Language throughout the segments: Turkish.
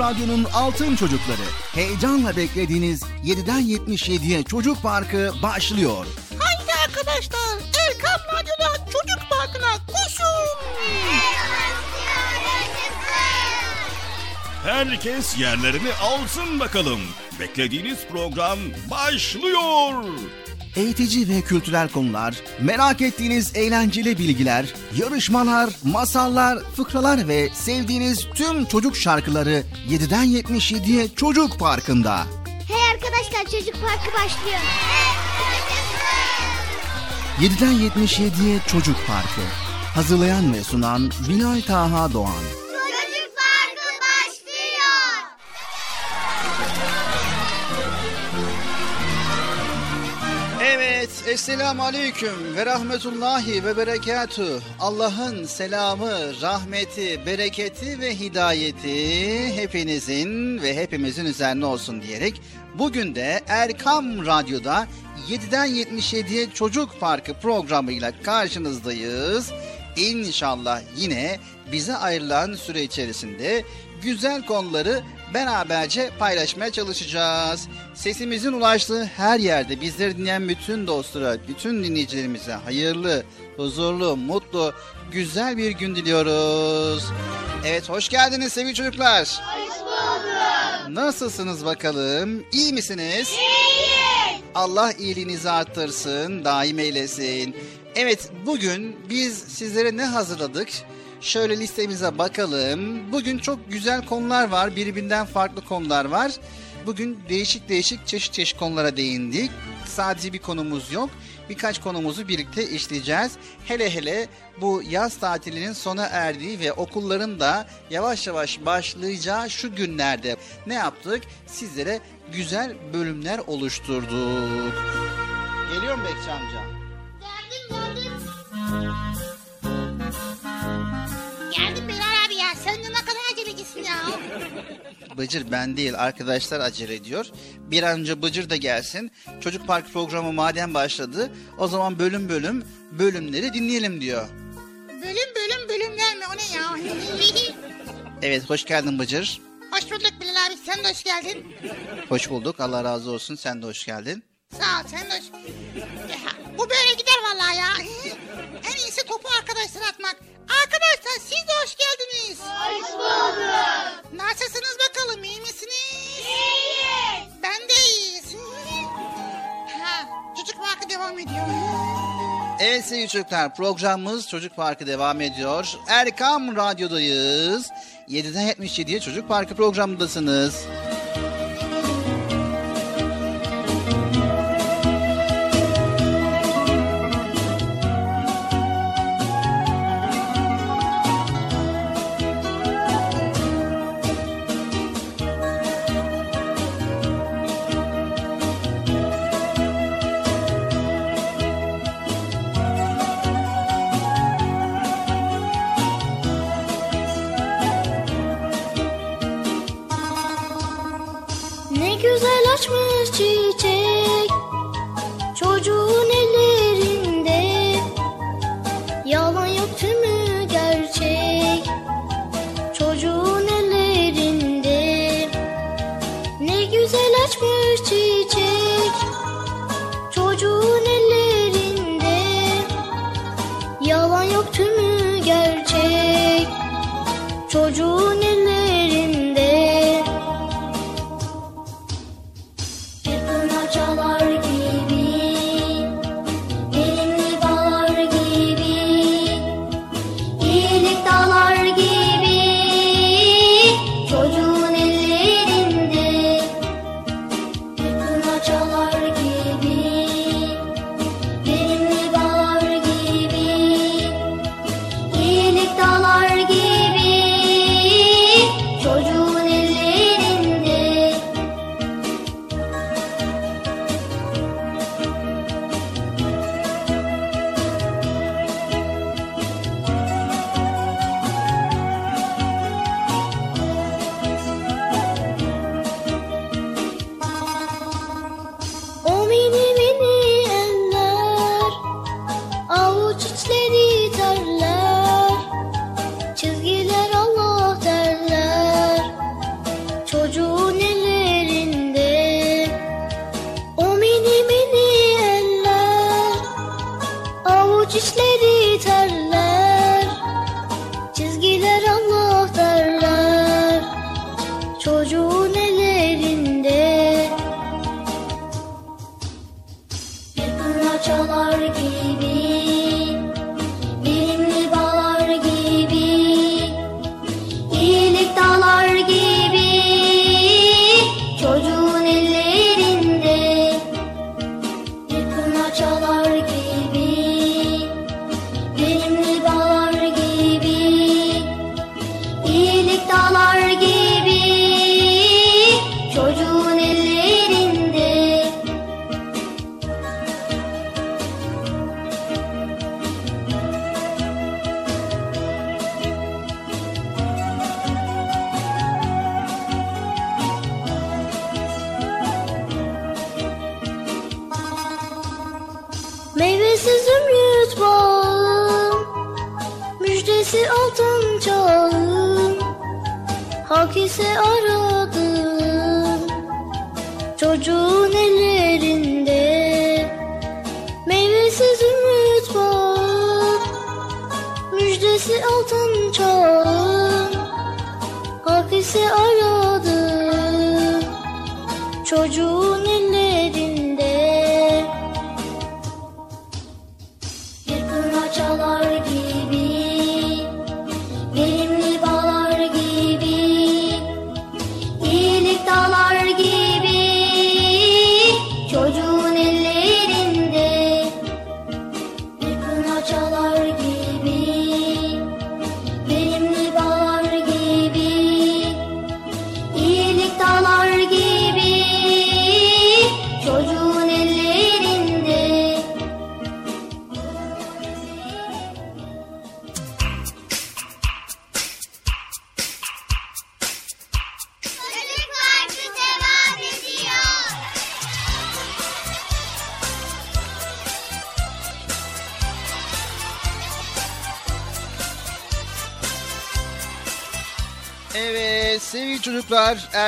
Radyo'nun Altın Çocukları. Heyecanla beklediğiniz 7'den 77'ye Çocuk Parkı başlıyor. Haydi arkadaşlar Erkam Radyo'da Çocuk Parkı'na koşun. Herkes yerlerini alsın bakalım. Beklediğiniz program başlıyor eğitici ve kültürel konular, merak ettiğiniz eğlenceli bilgiler, yarışmalar, masallar, fıkralar ve sevdiğiniz tüm çocuk şarkıları 7'den 77'ye Çocuk Parkı'nda. Hey arkadaşlar Çocuk Parkı başlıyor. 7'den 77'ye Çocuk Parkı. Hazırlayan ve sunan Binay Taha Doğan. Esselamu Aleyküm ve Rahmetullahi ve Berekatü. Allah'ın selamı, rahmeti, bereketi ve hidayeti hepinizin ve hepimizin üzerine olsun diyerek bugün de Erkam Radyo'da 7'den 77'ye Çocuk Parkı programıyla karşınızdayız. İnşallah yine bize ayrılan süre içerisinde güzel konuları beraberce paylaşmaya çalışacağız. Sesimizin ulaştığı her yerde bizleri dinleyen bütün dostlara, bütün dinleyicilerimize hayırlı, huzurlu, mutlu, güzel bir gün diliyoruz. Evet hoş geldiniz sevgili çocuklar. Hoş bulduk. Nasılsınız bakalım? İyi misiniz? İyiyiz. Allah iyiliğinizi arttırsın, daim eylesin. Evet bugün biz sizlere ne hazırladık? Şöyle listemize bakalım. Bugün çok güzel konular var. Birbirinden farklı konular var. Bugün değişik değişik çeşit çeşit konulara değindik. Sadece bir konumuz yok. Birkaç konumuzu birlikte işleyeceğiz. Hele hele bu yaz tatilinin sona erdiği ve okulların da yavaş yavaş başlayacağı şu günlerde ne yaptık? Sizlere güzel bölümler oluşturduk. Geliyor mu Bekçi amca? Geldim geldim. Geldim Bilal abi ya. Sen de ne kadar acelecisin ya. Bıcır ben değil arkadaşlar acele ediyor. Bir an önce Bıcır da gelsin. Çocuk Park programı madem başladı o zaman bölüm bölüm bölümleri dinleyelim diyor. Bölüm bölüm bölümler mi? O ne ya? Evet hoş geldin Bıcır. hoş bulduk Bilal abi. Sen de hoş geldin. Hoş bulduk Allah razı olsun sen de hoş geldin. Sağ ol sen de. Ya, bu böyle gider vallahi ya. En iyisi topu arkadaşlara atmak. Arkadaşlar siz de hoş geldiniz. Hoş bulduk. Nasılsınız bakalım iyi misiniz? İyiyiz. Ben de iyiyiz. Ha, çocuk parkı devam ediyor. Evet sevgili çocuklar programımız Çocuk Parkı devam ediyor. Erkam Radyo'dayız. 7'den 77'ye Çocuk Parkı programındasınız.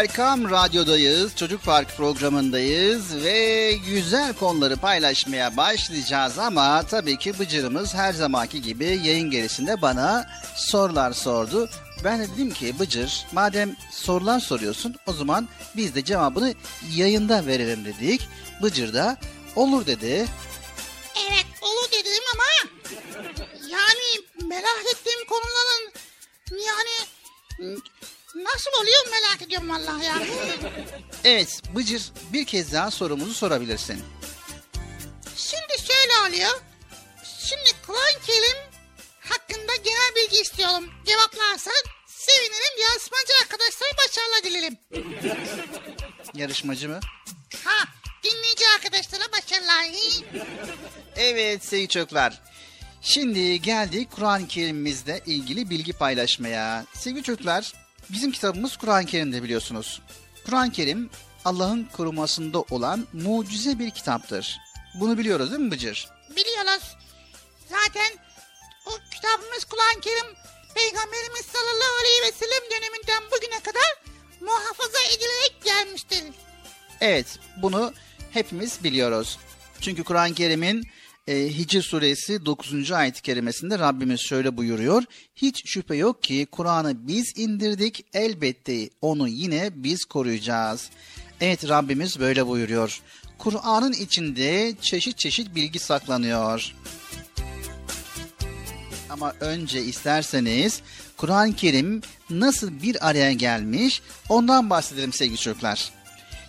Erkam Radyo'dayız. Çocuk Park programındayız ve güzel konuları paylaşmaya başlayacağız ama tabii ki Bıcır'ımız her zamanki gibi yayın gerisinde bana sorular sordu. Ben de dedim ki Bıcır madem sorular soruyorsun o zaman biz de cevabını yayında verelim dedik. Bıcır da olur dedi. Evet olur dedim ama yani merak ettiğim konuların yani nasıl oluyor merak ediyorum vallahi ya. Evet Bıcır bir kez daha sorumuzu sorabilirsin. Şimdi şöyle oluyor. Şimdi Kur'an-ı Kerim hakkında genel bilgi istiyorum. Cevaplarsan sevinirim. Yarışmacı arkadaşlara başarılar dilerim. Yarışmacı mı? Ha dinleyici arkadaşlara başarılar. Evet sevgili çocuklar. Şimdi geldik Kur'an-ı Kerim'imizle ilgili bilgi paylaşmaya. Sevgili çocuklar, bizim kitabımız Kur'an-ı Kerim'de biliyorsunuz. Kur'an-ı Kerim Allah'ın korumasında olan mucize bir kitaptır. Bunu biliyoruz değil mi Bıcır? Biliyoruz. Zaten o kitabımız Kur'an-ı Kerim Peygamberimiz sallallahu aleyhi ve sellem döneminden bugüne kadar muhafaza edilerek gelmiştir. Evet, bunu hepimiz biliyoruz. Çünkü Kur'an-ı Kerim'in e, Hicr suresi 9. ayet-i kerimesinde Rabbimiz şöyle buyuruyor. Hiç şüphe yok ki Kur'an'ı biz indirdik, elbette onu yine biz koruyacağız. Evet Rabbimiz böyle buyuruyor. Kur'an'ın içinde çeşit çeşit bilgi saklanıyor. Ama önce isterseniz Kur'an-ı Kerim nasıl bir araya gelmiş ondan bahsedelim sevgili çocuklar.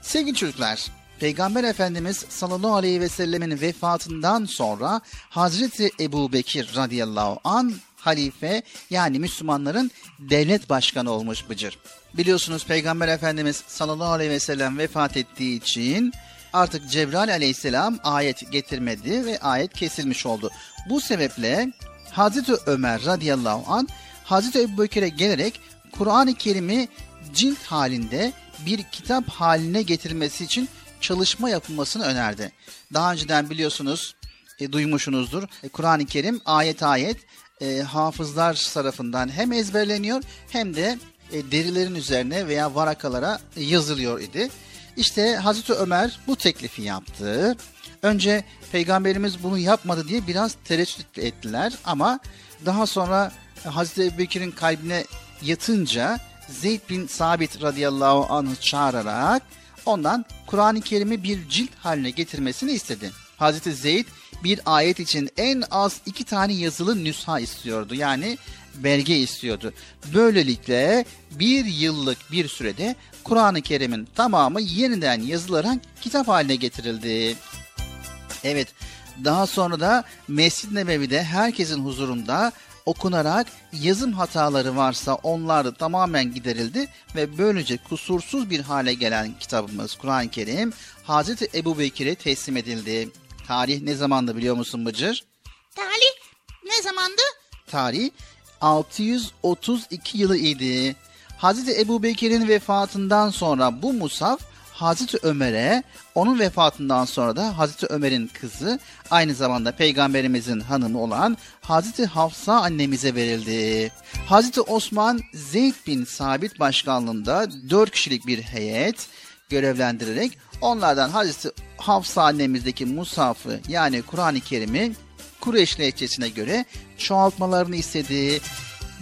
Sevgili çocuklar, Peygamber Efendimiz sallallahu aleyhi ve sellemin vefatından sonra Hazreti Ebu Bekir radıyallahu an halife yani Müslümanların devlet başkanı olmuş Bıcır. Biliyorsunuz Peygamber Efendimiz sallallahu aleyhi ve sellem vefat ettiği için artık Cebrail aleyhisselam ayet getirmedi ve ayet kesilmiş oldu. Bu sebeple Hazreti Ömer radıyallahu an Hazreti Ebubekir'e gelerek Kur'an-ı Kerim'i cilt halinde bir kitap haline getirmesi için çalışma yapılmasını önerdi. Daha önceden biliyorsunuz, e, duymuşsunuzdur. E, Kur'an-ı Kerim ayet ayet e, hafızlar tarafından hem ezberleniyor hem de e, derilerin üzerine veya varakalara yazılıyor idi. İşte Hazreti Ömer bu teklifi yaptı. Önce peygamberimiz bunu yapmadı diye biraz tereddüt ettiler ama daha sonra Hazreti Ebubekir'in kalbine yatınca Zeyd bin Sabit radıyallahu anh'ı çağırarak ondan Kur'an-ı Kerim'i bir cilt haline getirmesini istedi. Hazreti Zeyd bir ayet için en az iki tane yazılı nüsha istiyordu. Yani belge istiyordu. Böylelikle bir yıllık bir sürede Kur'an-ı Kerim'in tamamı yeniden yazılarak kitap haline getirildi. Evet, daha sonra da Mescid-i Nebevi'de herkesin huzurunda okunarak yazım hataları varsa onlar tamamen giderildi ve böylece kusursuz bir hale gelen kitabımız Kur'an-ı Kerim Hazreti Ebu Bekir'e teslim edildi. Tarih ne zamandı biliyor musun Bıcır? Talih ne zamandı? Tarih 632 yılı idi. Hazreti Ebu Bekir'in vefatından sonra bu musaf Hazreti Ömer'e onun vefatından sonra da Hazreti Ömer'in kızı aynı zamanda peygamberimizin hanımı olan Hazreti Hafsa annemize verildi. Hazreti Osman Zeyd bin Sabit başkanlığında 4 kişilik bir heyet görevlendirerek onlardan Hazreti Hafsa annemizdeki Musaf'ı yani Kur'an-ı Kerim'i Kureyş lehçesine göre çoğaltmalarını istedi.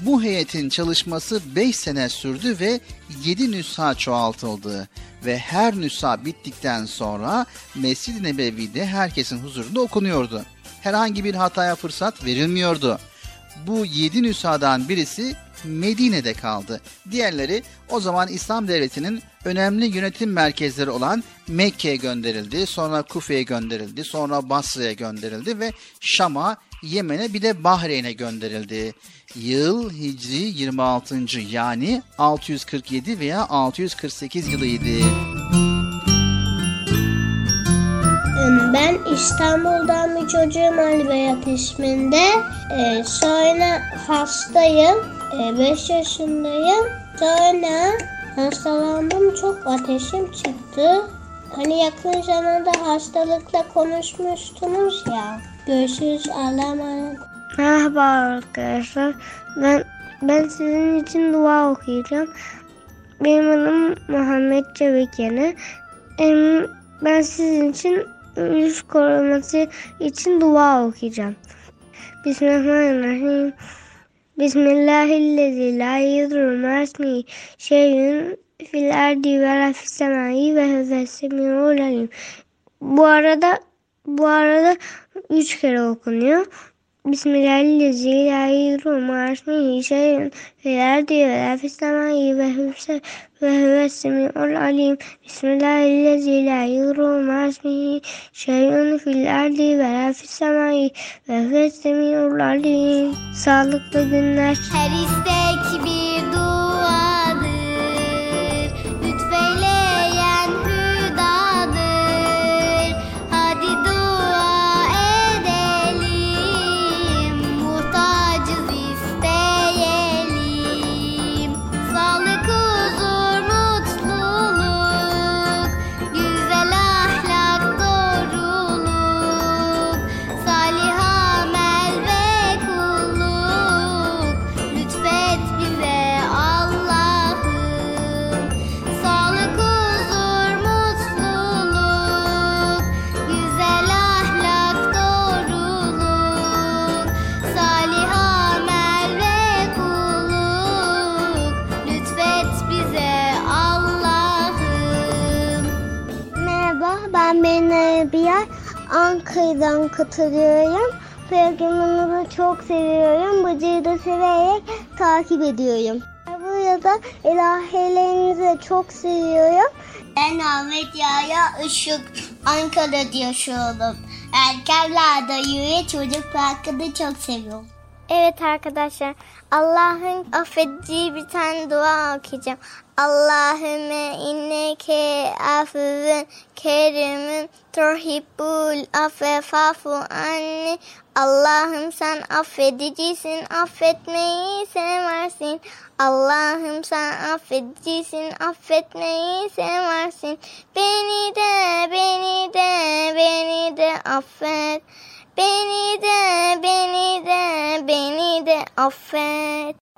Bu heyetin çalışması 5 sene sürdü ve 7 nüsha çoğaltıldı. Ve her nüsha bittikten sonra Mescid-i Nebevi'de herkesin huzurunda okunuyordu. Herhangi bir hataya fırsat verilmiyordu. Bu 7 nüshadan birisi Medine'de kaldı. Diğerleri o zaman İslam Devleti'nin önemli yönetim merkezleri olan Mekke'ye gönderildi, sonra Kufe'ye gönderildi, sonra Basra'ya gönderildi ve Şam'a, Yemen'e bir de Bahreyn'e gönderildi. Yıl Hicri 26. yani 647 veya 648 yılıydı. Ben İstanbul'dan bir çocuğum Ali Beyat isminde. Ee, sonra hastayım. 5 yaşındayım. Sonra hastalandım. Çok ateşim çıktı. Hani yakın zamanda hastalıkla konuşmuştunuz ya. Görüşürüz. Allah'a emanet. Merhaba arkadaşlar. Ben ben sizin için dua okuyacağım. Benim adım Muhammed Çevikeni. Em, Ben sizin için virüs koruması için dua okuyacağım. Bismillahirrahmanirrahim. Bismillahirrahmanirrahim. La yedurru ma'asmi şeyün fil ardi ve la fis semai ve alim. Bu arada bu arada üç kere okunuyor. Bismillahirrahmanirrahim. Ma'asmi şeyün fil ardi ve la fis semai ve huve ve huve semi'ul alim. Bismillahirrahmanirrahim. La yedurru ma'asmi şeyün fil ardi ve la fis semai ve huve semi'ul alim. Sağlıklı günler. Her istek bir duadır Ankara'dan katılıyorum. Programınızı çok seviyorum. Bıcığı da severek takip ediyorum. Burada ilahilerinizi de çok seviyorum. Ben Ahmet Yaya Işık Ankara'da yaşıyorum. Erkenlerde yürüye çocuk parkını çok seviyorum. Evet arkadaşlar Allah'ın affedeceği bir tane dua okuyacağım. Allahümme inneke afüvün kerimin tuhibbul affe fafu anni. Allah'ım sen affedicisin, affetmeyi seversin. Allah'ım sen affedicisin, affetmeyi seversin. Beni de, beni de, beni de affet. Beni de, beni de, beni de affet.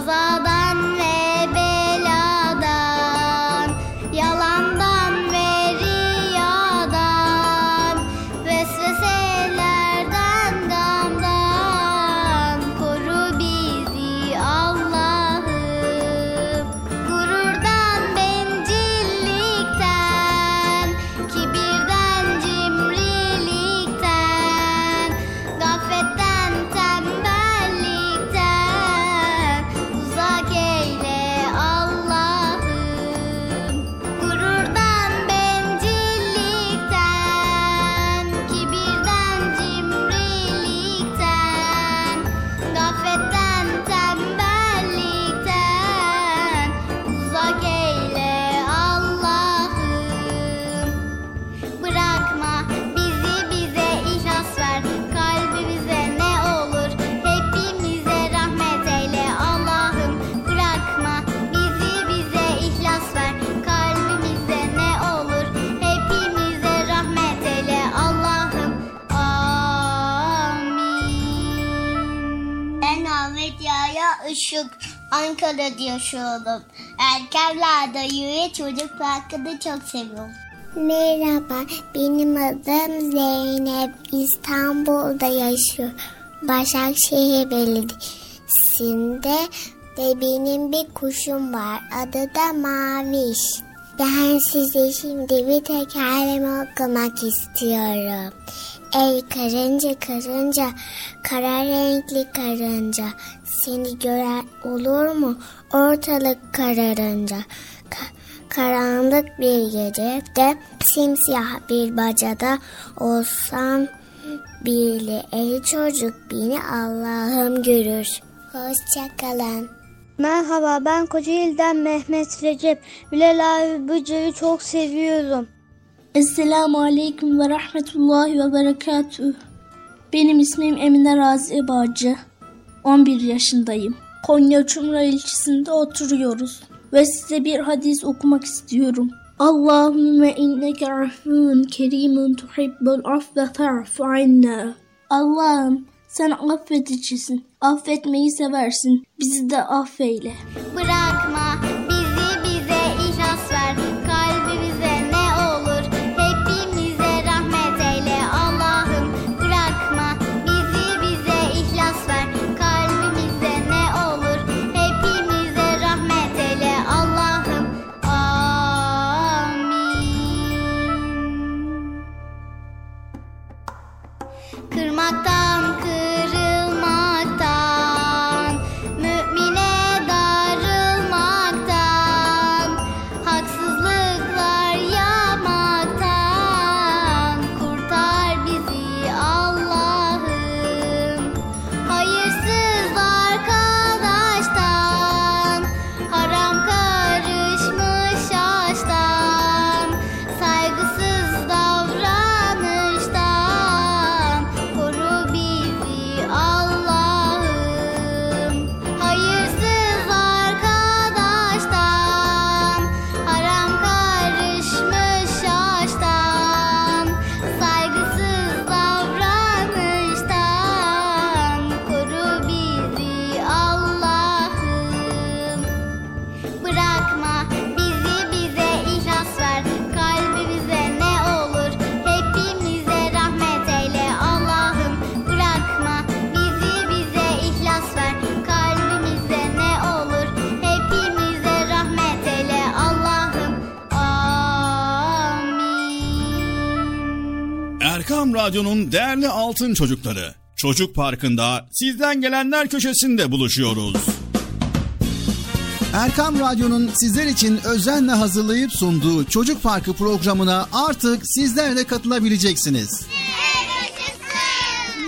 Cause all Ankara'da yaşıyorum. Erkevler'de yürüye çocuk parkını çok seviyorum. Merhaba, benim adım Zeynep. İstanbul'da yaşıyorum. Başakşehir Belediyesi'nde ve benim bir kuşum var. Adı da Maviş. Ben size şimdi bir tekerleme okumak istiyorum. Ey karınca karınca, kara renkli karınca, seni gören olur mu ortalık kararınca? Ka- karanlık bir gecede, simsiyah bir bacada olsam bile ey çocuk beni Allah'ım görür. Hoşçakalın. Merhaba ben Kocaeli'den Mehmet Recep. Bilal abi Bıcır'ı çok seviyorum. Esselamu Aleyküm ve Rahmetullahi ve Berekatuhu. Benim ismim Emine Razi Bağcı. 11 yaşındayım. Konya Çumra ilçesinde oturuyoruz. Ve size bir hadis okumak istiyorum. Allahümme inneke afun kerimun tuhibbul affe fa'fu anna. Allah'ım sen affedicisin. Affetmeyi seversin. Bizi de affeyle. Bırakma Erkam Radyo'nun değerli altın çocukları. Çocuk Parkı'nda sizden gelenler köşesinde buluşuyoruz. Erkam Radyo'nun sizler için özenle hazırlayıp sunduğu Çocuk Parkı programına artık sizler de katılabileceksiniz.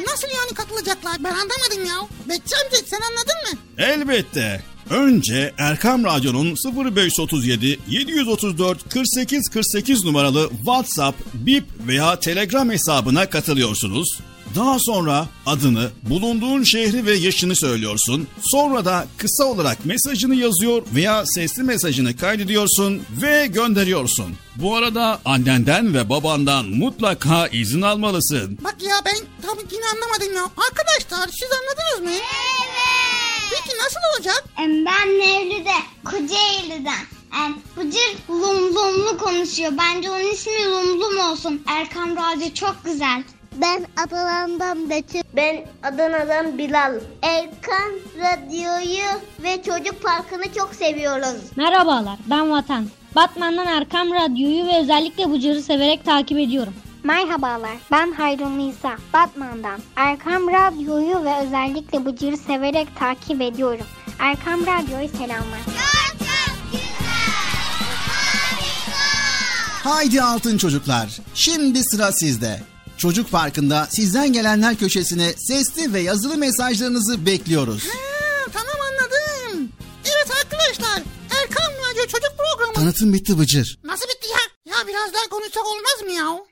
Nasıl yani katılacaklar ben anlamadım ya. Betçi amca sen anladın mı? Elbette. Önce Erkam Radyo'nun 0537 734 48 48 numaralı WhatsApp, Bip veya Telegram hesabına katılıyorsunuz. Daha sonra adını, bulunduğun şehri ve yaşını söylüyorsun. Sonra da kısa olarak mesajını yazıyor veya sesli mesajını kaydediyorsun ve gönderiyorsun. Bu arada annenden ve babandan mutlaka izin almalısın. Bak ya ben tabii ki anlamadım ya. Arkadaşlar siz anladınız mı? Peki nasıl olacak? Em, Ben Mevlüt'e Kocaeli'den. Bıcır lum lumlu konuşuyor. Bence onun ismi Lumlum olsun. Erkam Radyo çok güzel. Ben Adana'dan Betül. Ben Adana'dan Bilal. Erkan Radyo'yu ve Çocuk Parkı'nı çok seviyoruz. Merhabalar ben Vatan. Batman'dan Erkam Radyo'yu ve özellikle Bıcır'ı severek takip ediyorum. Merhabalar, ben Hayrun Nisa, Batman'dan. Erkam Radyo'yu ve özellikle Bıcır'ı severek takip ediyorum. Erkam Radyo'yu selamlar. Haydi altın çocuklar. Şimdi sıra sizde. Çocuk Parkı'nda sizden gelenler köşesine sesli ve yazılı mesajlarınızı bekliyoruz. Ha, tamam anladım. Evet arkadaşlar Erkan Radyo Çocuk Programı. Tanıtım bitti Bıcır. Nasıl bitti ya? Ya biraz daha konuşsak olmaz mı ya?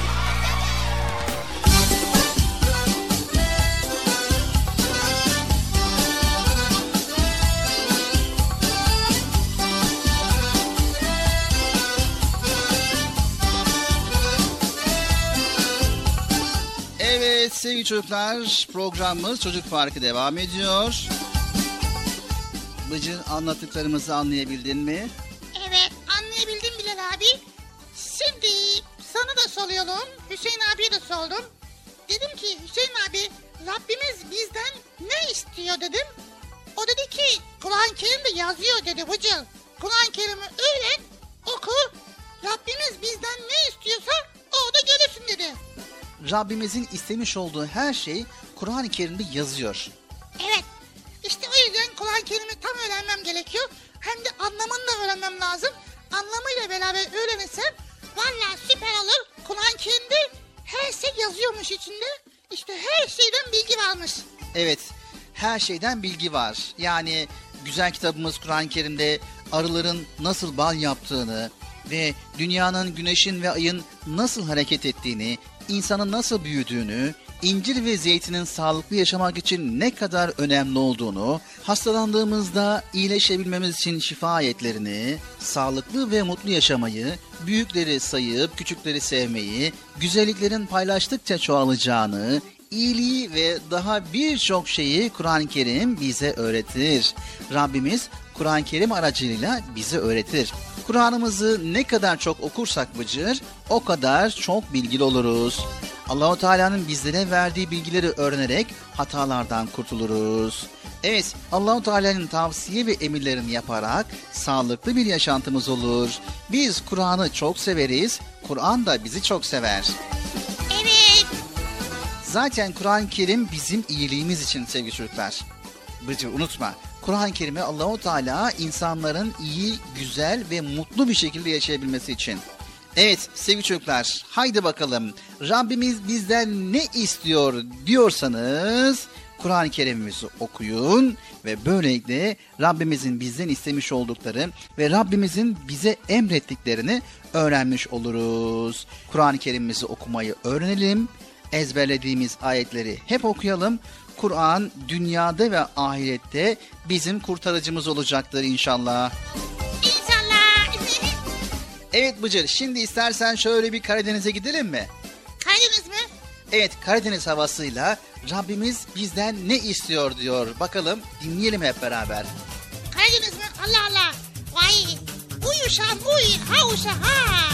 Sevgili çocuklar programımız Çocuk Parkı devam ediyor. Bıcır anlattıklarımızı anlayabildin mi? Evet anlayabildim Bilal abi. Şimdi sana da soruyorum. Hüseyin abiye de sordum. Dedim ki Hüseyin abi Rabbimiz bizden ne istiyor dedim. O dedi ki Kur'an-ı Kerim'de yazıyor dedi Bıcır. Kur'an-ı Kerim'i öğren oku. Rabbimiz bizden ne istiyorsa orada görürsün dedi. Rabbimizin istemiş olduğu her şey Kur'an-ı Kerim'de yazıyor. Evet. İşte o yüzden Kur'an-ı Kerim'i tam öğrenmem gerekiyor. Hem de anlamını da öğrenmem lazım. Anlamıyla beraber öğrenirsem valla süper olur. Kur'an-ı Kerim'de her şey yazıyormuş içinde. İşte her şeyden bilgi varmış. Evet, her şeyden bilgi var. Yani güzel kitabımız Kur'an-ı Kerim'de arıların nasıl bal yaptığını ve dünyanın, güneşin ve ayın nasıl hareket ettiğini, insanın nasıl büyüdüğünü, incir ve zeytinin sağlıklı yaşamak için ne kadar önemli olduğunu, hastalandığımızda iyileşebilmemiz için şifa ayetlerini, sağlıklı ve mutlu yaşamayı, büyükleri sayıp küçükleri sevmeyi, güzelliklerin paylaştıkça çoğalacağını, iyiliği ve daha birçok şeyi Kur'an-ı Kerim bize öğretir. Rabbimiz Kur'an-ı Kerim aracılığıyla bize öğretir. Kur'an'ımızı ne kadar çok okursak Bıcır, o kadar çok bilgili oluruz. Allahu Teala'nın bizlere verdiği bilgileri öğrenerek hatalardan kurtuluruz. Evet, Allahu Teala'nın tavsiye ve emirlerini yaparak sağlıklı bir yaşantımız olur. Biz Kur'an'ı çok severiz, Kur'an da bizi çok sever. Evet. Zaten Kur'an-ı Kerim bizim iyiliğimiz için sevgili çocuklar. Bıcır unutma. Kur'an-ı Kerim'e Allahu Teala insanların iyi, güzel ve mutlu bir şekilde yaşayabilmesi için. Evet sevgili çocuklar haydi bakalım Rabbimiz bizden ne istiyor diyorsanız Kur'an-ı Kerim'imizi okuyun ve böylelikle Rabbimizin bizden istemiş oldukları ve Rabbimizin bize emrettiklerini öğrenmiş oluruz. Kur'an-ı Kerim'imizi okumayı öğrenelim. Ezberlediğimiz ayetleri hep okuyalım. Kur'an dünyada ve ahirette bizim kurtarıcımız olacaktır inşallah. İnşallah. Evet Bıcır şimdi istersen şöyle bir Karadeniz'e gidelim mi? Kaydınız mı? Evet Karadeniz havasıyla Rabbimiz bizden ne istiyor diyor. Bakalım dinleyelim hep beraber. Kaydınız mı? Allah Allah. Vay. Uy uşağım uy. Ha uşağım ha.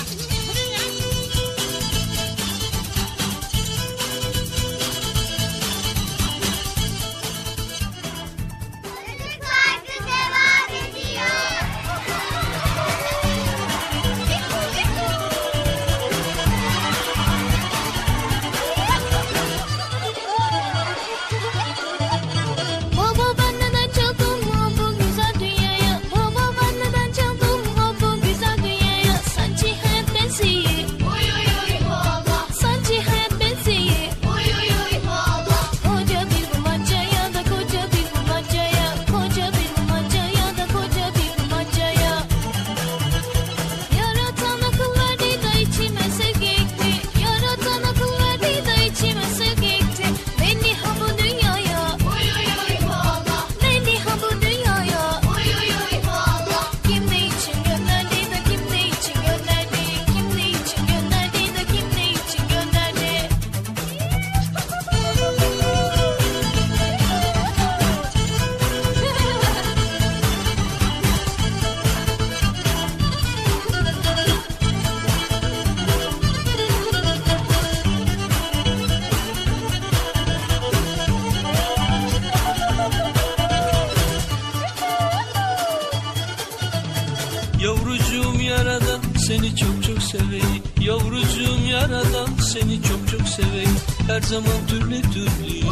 Zaman türlü türlü.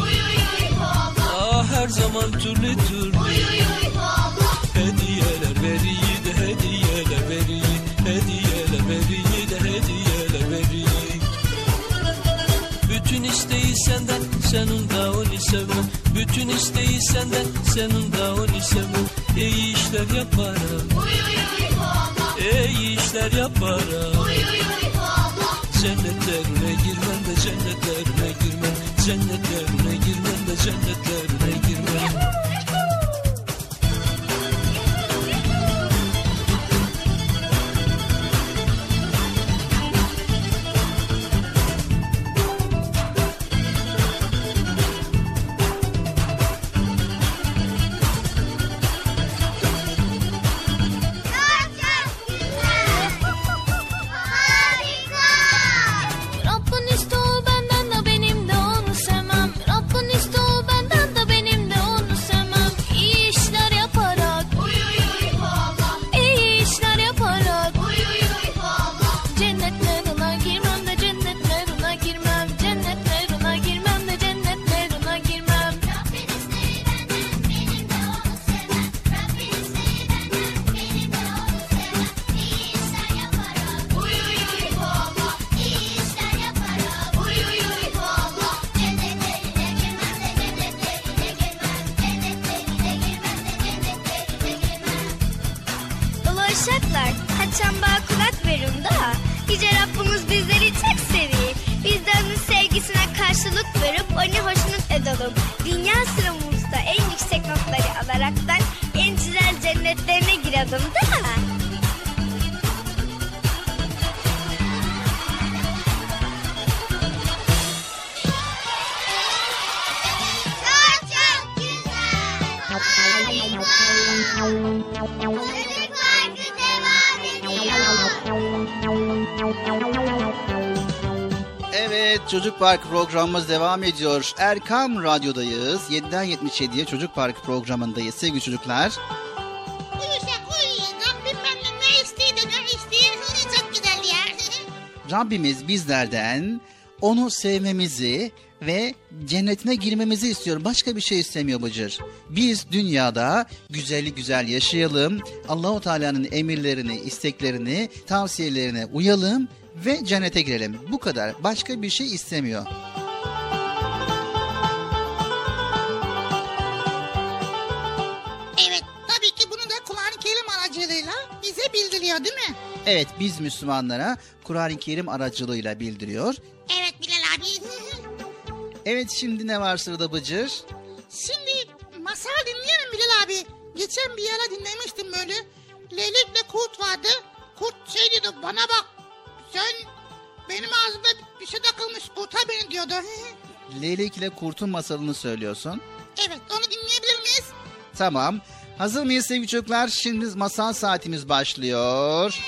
Ah her zaman türlü türlü. Hediyeler veriyi de hediyeler veriyi. Hediyeler veriyi de hediyeler veriyi. Bütün isteği senden sen onda onu sevme Bütün isteği senden senin de onu sevmen İyi işler yaparım Çocuk Park programımız devam ediyor. Erkam Radyo'dayız. 7'den 77'ye Çocuk Park programındayız sevgili çocuklar. Uyusak uyuyun. Rabbim benden ne istedi ne istedi. Çok güzel ya. Rabbimiz bizlerden onu sevmemizi ve cennetine girmemizi istiyor. Başka bir şey istemiyor Bıcır. Biz dünyada güzelli güzel yaşayalım. Allahu Teala'nın emirlerini, isteklerini, tavsiyelerine uyalım ve cennete girelim. Bu kadar. Başka bir şey istemiyor. evet tabii ki bunu da Kur'an-ı Kerim aracılığıyla bize bildiriyor değil mi? Evet biz Müslümanlara Kur'an-ı Kerim aracılığıyla bildiriyor. Evet Bilal abi. Evet şimdi ne var sırada Bıcır? Şimdi masal dinleyelim Bilal abi. Geçen bir yere dinlemiştim böyle. Leylekle kurt vardı. Kurt şey diyordu bana bak. Sen benim ağzımda bir şey takılmış kurtar beni diyordu. Leylek ile Kurt'un masalını söylüyorsun. evet onu dinleyebilir miyiz? Tamam. Hazır mıyız sevgili çocuklar? Şimdi masal saatimiz başlıyor.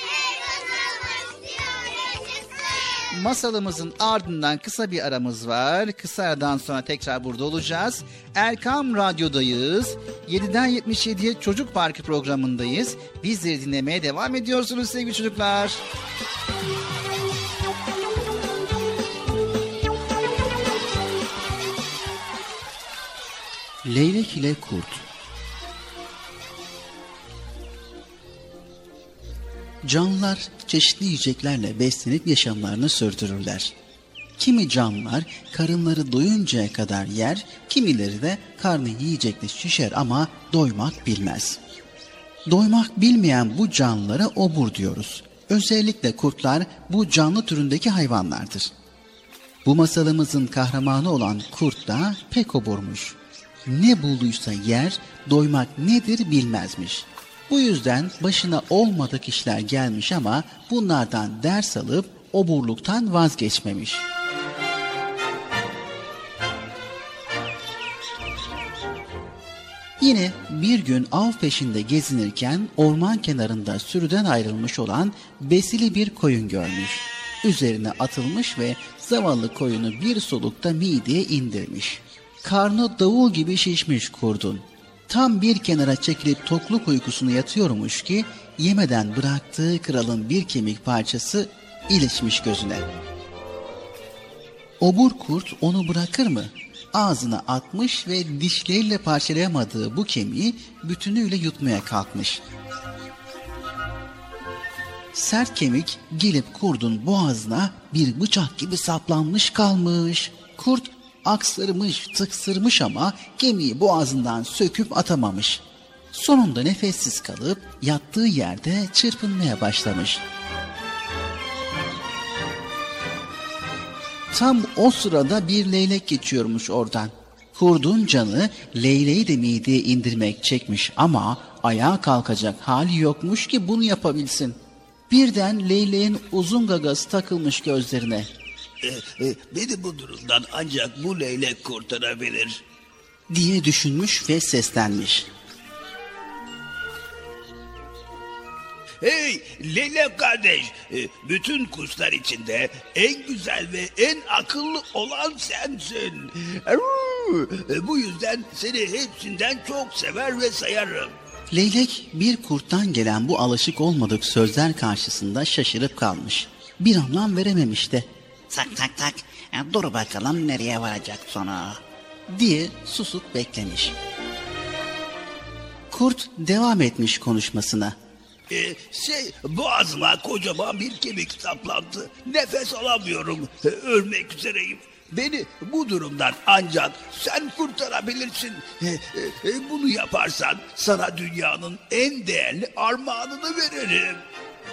Masalımızın ardından kısa bir aramız var. Kısa aradan sonra tekrar burada olacağız. Erkam Radyo'dayız. 7'den 77'ye Çocuk Parkı programındayız. Bizleri dinlemeye devam ediyorsunuz sevgili çocuklar. Leylek ile Kurt Canlılar çeşitli yiyeceklerle beslenip yaşamlarını sürdürürler. Kimi canlılar karınları doyuncaya kadar yer, kimileri de karnı yiyecekle şişer ama doymak bilmez. Doymak bilmeyen bu canlılara obur diyoruz. Özellikle kurtlar bu canlı türündeki hayvanlardır. Bu masalımızın kahramanı olan kurt da pek oburmuş. Ne bulduysa yer, doymak nedir bilmezmiş. Bu yüzden başına olmadık işler gelmiş ama bunlardan ders alıp oburluktan vazgeçmemiş. Yine bir gün av peşinde gezinirken orman kenarında sürüden ayrılmış olan besili bir koyun görmüş. Üzerine atılmış ve zavallı koyunu bir solukta mideye indirmiş. Karnı davul gibi şişmiş kurdun. Tam bir kenara çekilip tokluk uykusunu yatıyormuş ki yemeden bıraktığı kralın bir kemik parçası ilişmiş gözüne. Obur kurt onu bırakır mı? Ağzına atmış ve dişleriyle parçalayamadığı bu kemiği bütünüyle yutmaya kalkmış. Sert kemik gelip kurdun boğazına bir bıçak gibi saplanmış kalmış. Kurt Aksırmış, tıksırmış ama gemiyi boğazından söküp atamamış. Sonunda nefessiz kalıp yattığı yerde çırpınmaya başlamış. Tam o sırada bir leylek geçiyormuş oradan. Kurdun canı leyleği de mideye indirmek çekmiş ama ayağa kalkacak hali yokmuş ki bunu yapabilsin. Birden leyleğin uzun gagası takılmış gözlerine. E, beni bu durumdan ancak bu leylek kurtarabilir. diye düşünmüş ve seslenmiş. Hey leylek kardeş, e, bütün kuşlar içinde en güzel ve en akıllı olan sensin. E, Bu yüzden seni hepsinden çok sever ve sayarım. Leylek bir kurttan gelen bu alışık olmadık sözler karşısında şaşırıp kalmış. Bir anlam verememiş de. Tak tak tak. E, Dur bakalım nereye varacak sonra. diye susup beklemiş. Kurt devam etmiş konuşmasına. E, şey boğazıma kocaman bir kemik saplandı. Nefes alamıyorum. E, ölmek üzereyim. Beni bu durumdan ancak sen kurtarabilirsin. E, e, e, bunu yaparsan sana dünyanın en değerli armağanını veririm.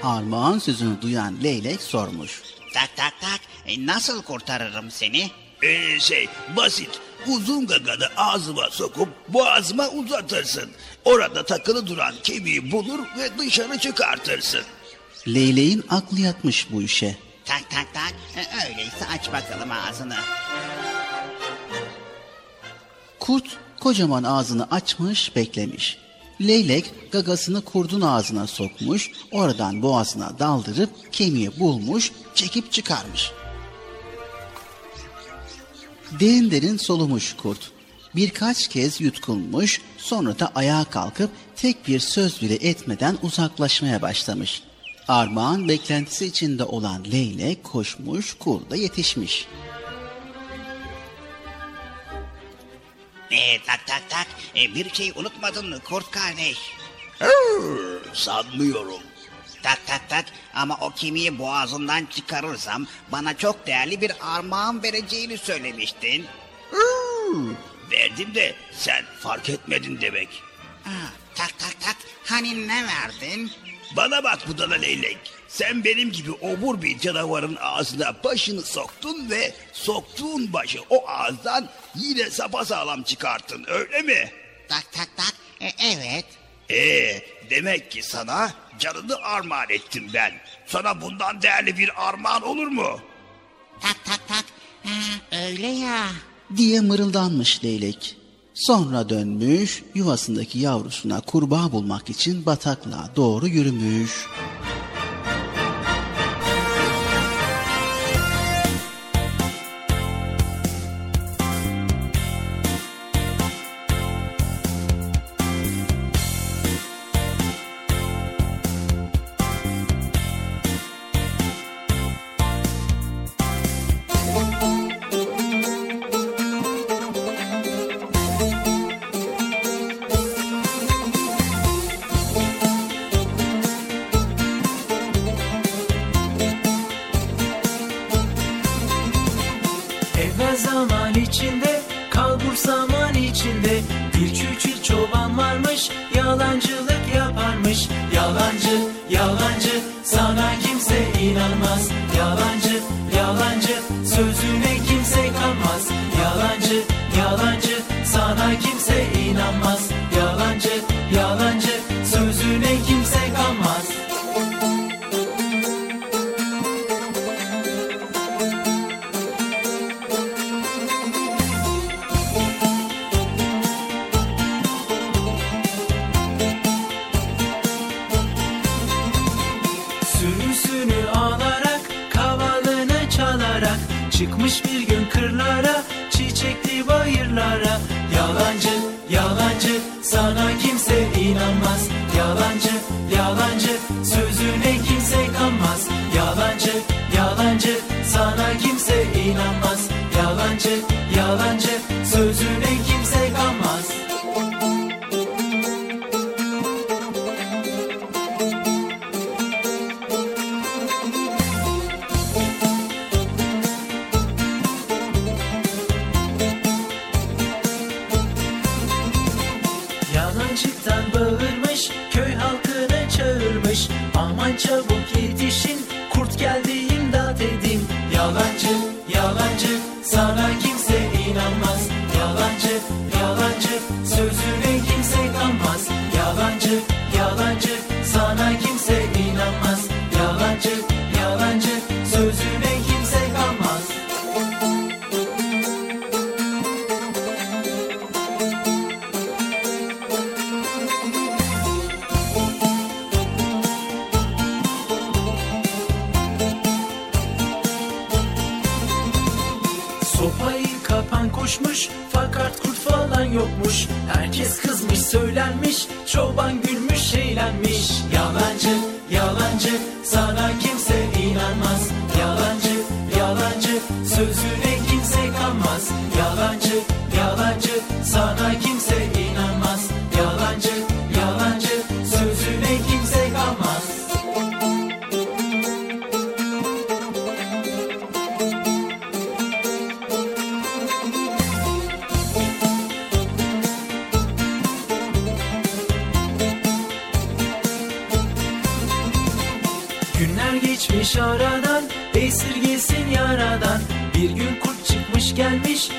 Armağan sözünü duyan leylek sormuş. Tak tak tak. E, Nasıl kurtarırım seni? Ee, şey basit. Uzun gaganı ağzıma sokup boğazıma uzatırsın. Orada takılı duran kemiği bulur ve dışarı çıkartırsın. Leyleğin aklı yatmış bu işe. Tak tak tak. E, Öyleyse aç bakalım ağzını. Kurt kocaman ağzını açmış beklemiş. Leylek gagasını kurdun ağzına sokmuş, oradan boğazına daldırıp kemiği bulmuş, çekip çıkarmış. Derin derin solumuş kurt. Birkaç kez yutkunmuş, sonra da ayağa kalkıp tek bir söz bile etmeden uzaklaşmaya başlamış. Armağan beklentisi içinde olan leylek koşmuş, kurda yetişmiş. E, tak tak tak. E, bir şey unutmadın mı kurt kardeş? Sanmıyorum. Tak tak tak ama o kemiği boğazından çıkarırsam bana çok değerli bir armağan vereceğini söylemiştin. Verdim de sen fark etmedin demek. Ha, tak tak tak hani ne verdin? Bana bak budala leylek. Sen benim gibi obur bir canavarın ağzına başını soktun ve soktuğun başı o ağızdan yine sapasağlam çıkarttın öyle mi? Tak tak tak e, evet. Ee, demek ki sana canını armağan ettim ben. Sana bundan değerli bir armağan olur mu? Tak tak tak ha, öyle ya. diye mırıldanmış leylek. Sonra dönmüş, yuvasındaki yavrusuna kurbağa bulmak için bataklığa doğru yürümüş. Geçmiş aradan Esirgesin yaradan. Bir gün kurt çıkmış gelmiş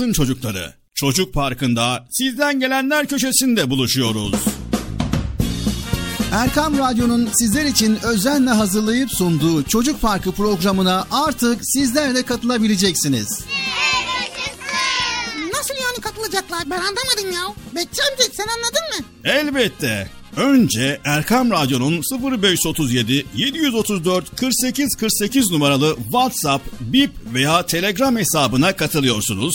altın çocukları. Çocuk Parkı'nda sizden gelenler köşesinde buluşuyoruz. Erkam Radyo'nun sizler için özenle hazırlayıp sunduğu Çocuk Parkı programına artık sizler de katılabileceksiniz. Nasıl yani katılacaklar? Ben anlamadım ya. Bekçi amca sen anladın mı? Elbette. Önce Erkam Radyo'nun 0537 734 48 48 numaralı WhatsApp, Bip veya Telegram hesabına katılıyorsunuz.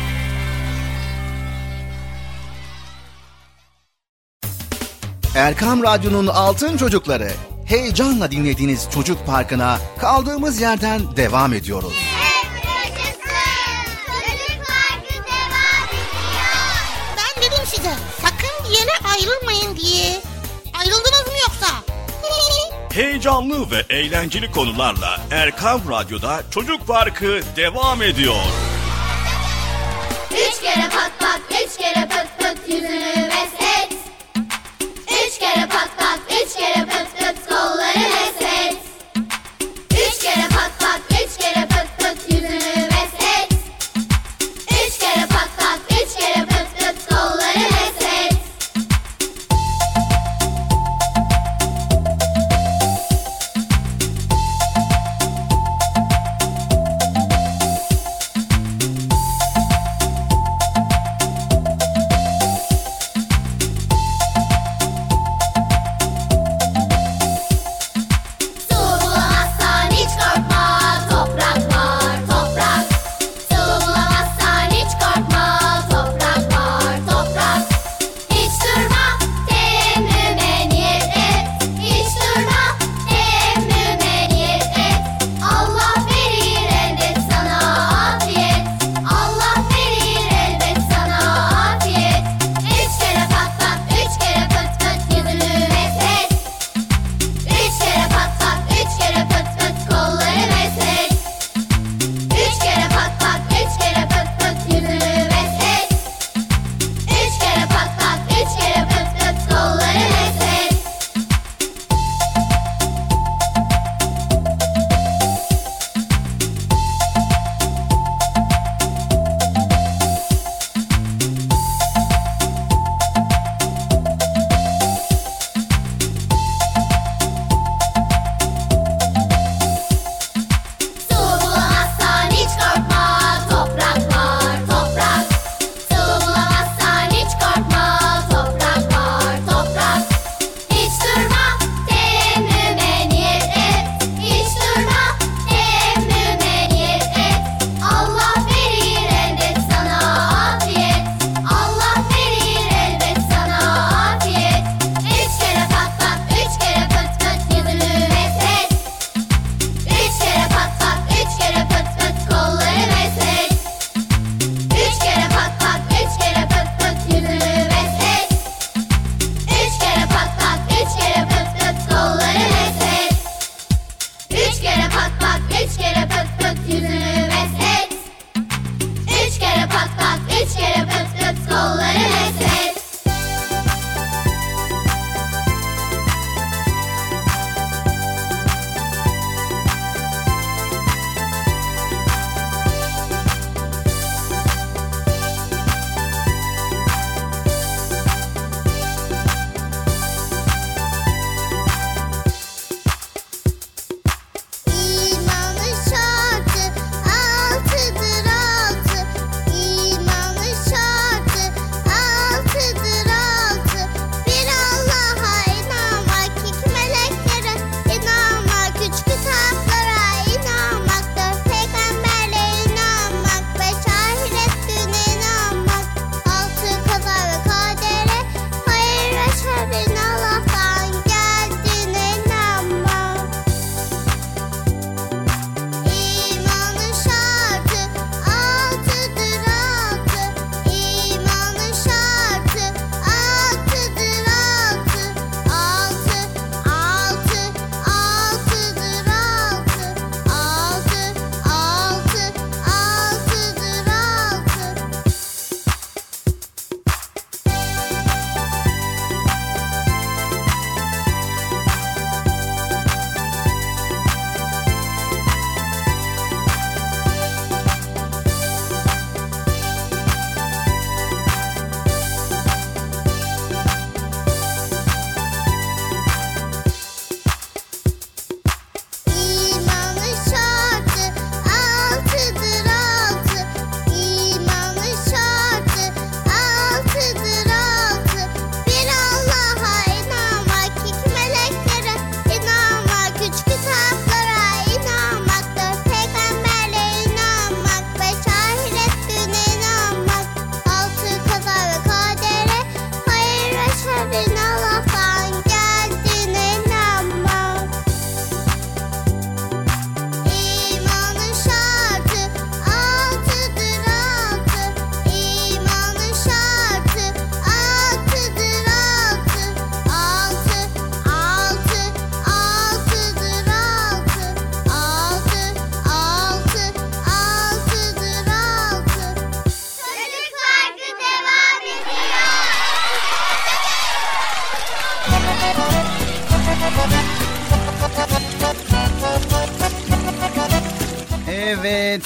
Erkam Radyo'nun Altın Çocukları heyecanla dinlediğiniz Çocuk Parkı'na kaldığımız yerden devam ediyoruz. Ben dedim size sakın bir yere ayrılmayın diye. Ayrıldınız yoksa? Heyecanlı ve eğlenceli konularla Erkan Radyo'da Çocuk Parkı devam ediyor. Üç kere pat pat, üç kere pıt pıt yüzünü meslet.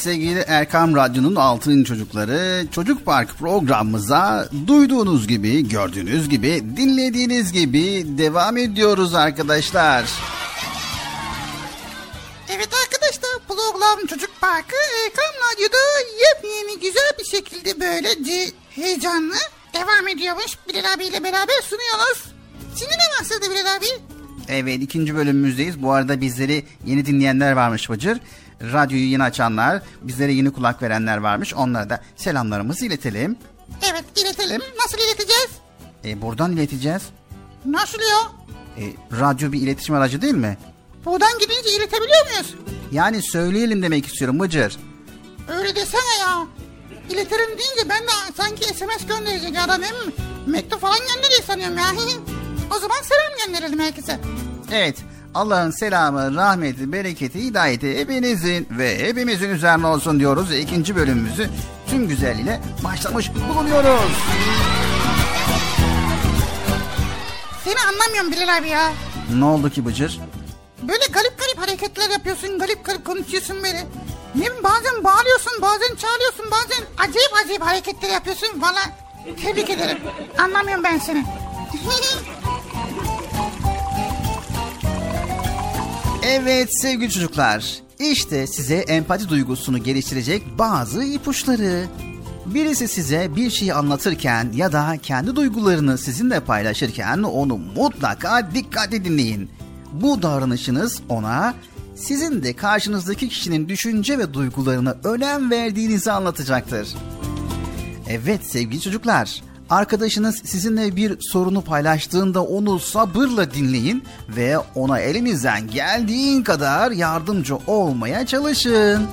Sevgili Erkam Radyo'nun Altın Çocukları Çocuk Park programımıza duyduğunuz gibi, gördüğünüz gibi, dinlediğiniz gibi devam ediyoruz arkadaşlar. Evet arkadaşlar program Çocuk Parkı Erkan Radyo'da yepyeni güzel bir şekilde böylece heyecanlı devam ediyormuş. Bilal abiyle beraber sunuyoruz. Şimdi ne başladı Bilal abi? Evet ikinci bölümümüzdeyiz. Bu arada bizleri yeni dinleyenler varmış Bıcır. Radyoyu yeni açanlar, bizlere yeni kulak verenler varmış. Onlara da selamlarımızı iletelim. Evet iletelim. Nasıl ileteceğiz? E, buradan ileteceğiz. Nasıl ya? E, radyo bir iletişim aracı değil mi? Buradan gidince iletebiliyor muyuz? Yani söyleyelim demek istiyorum Bıcır. Öyle desene ya. İletirim deyince ben de sanki SMS gönderecek adam hem mektup falan gönderiyor sanıyorum ya. o zaman selam gönderelim herkese. Evet Allah'ın selamı, rahmeti, bereketi, hidayeti hepinizin ve hepimizin üzerine olsun diyoruz. İkinci bölümümüzü tüm güzelliğiyle başlamış bulunuyoruz. Seni anlamıyorum Bilal abi ya. Ne oldu ki Bıcır? Böyle garip garip hareketler yapıyorsun, garip garip konuşuyorsun böyle. Ne bazen bağırıyorsun, bazen çağırıyorsun, bazen acayip acayip hareketler yapıyorsun. Valla tebrik ederim. Anlamıyorum ben seni. Evet sevgili çocuklar, işte size empati duygusunu geliştirecek bazı ipuçları. Birisi size bir şeyi anlatırken ya da kendi duygularını sizinle paylaşırken onu mutlaka dikkatle dinleyin. Bu davranışınız ona sizin de karşınızdaki kişinin düşünce ve duygularına önem verdiğinizi anlatacaktır. Evet sevgili çocuklar, arkadaşınız sizinle bir sorunu paylaştığında onu sabırla dinleyin ve ona elinizden geldiğin kadar yardımcı olmaya çalışın.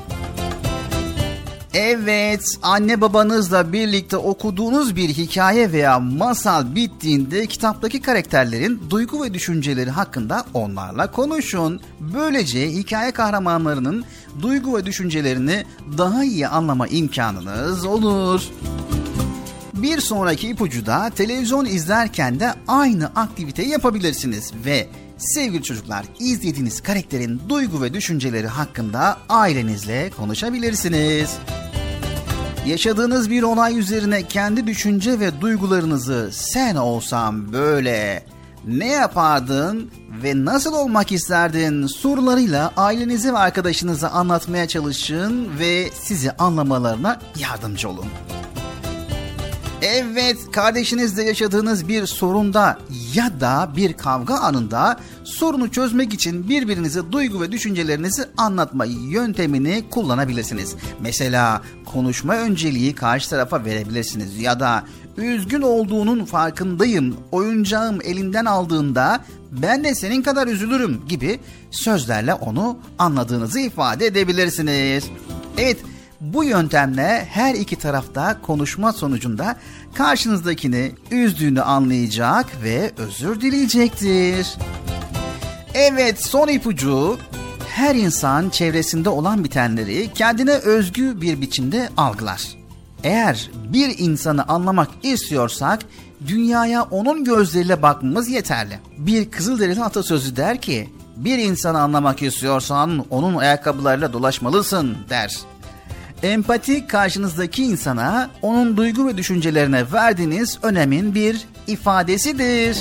Evet, anne babanızla birlikte okuduğunuz bir hikaye veya masal bittiğinde kitaptaki karakterlerin duygu ve düşünceleri hakkında onlarla konuşun. Böylece hikaye kahramanlarının duygu ve düşüncelerini daha iyi anlama imkanınız olur. Bir sonraki ipucu da televizyon izlerken de aynı aktiviteyi yapabilirsiniz ve sevgili çocuklar izlediğiniz karakterin duygu ve düşünceleri hakkında ailenizle konuşabilirsiniz. Yaşadığınız bir olay üzerine kendi düşünce ve duygularınızı sen olsam böyle ne yapardın ve nasıl olmak isterdin sorularıyla ailenize ve arkadaşınıza anlatmaya çalışın ve sizi anlamalarına yardımcı olun. Evet, kardeşinizle yaşadığınız bir sorunda ya da bir kavga anında sorunu çözmek için birbirinize duygu ve düşüncelerinizi anlatma yöntemini kullanabilirsiniz. Mesela konuşma önceliği karşı tarafa verebilirsiniz ya da üzgün olduğunun farkındayım, oyuncağım elinden aldığında ben de senin kadar üzülürüm gibi sözlerle onu anladığınızı ifade edebilirsiniz. Evet, bu yöntemle her iki tarafta konuşma sonucunda karşınızdakini üzdüğünü anlayacak ve özür dileyecektir. Evet son ipucu her insan çevresinde olan bitenleri kendine özgü bir biçimde algılar. Eğer bir insanı anlamak istiyorsak dünyaya onun gözleriyle bakmamız yeterli. Bir Kızılderili atasözü der ki bir insanı anlamak istiyorsan onun ayakkabılarıyla dolaşmalısın der. Empati karşınızdaki insana onun duygu ve düşüncelerine verdiğiniz önemin bir ifadesidir.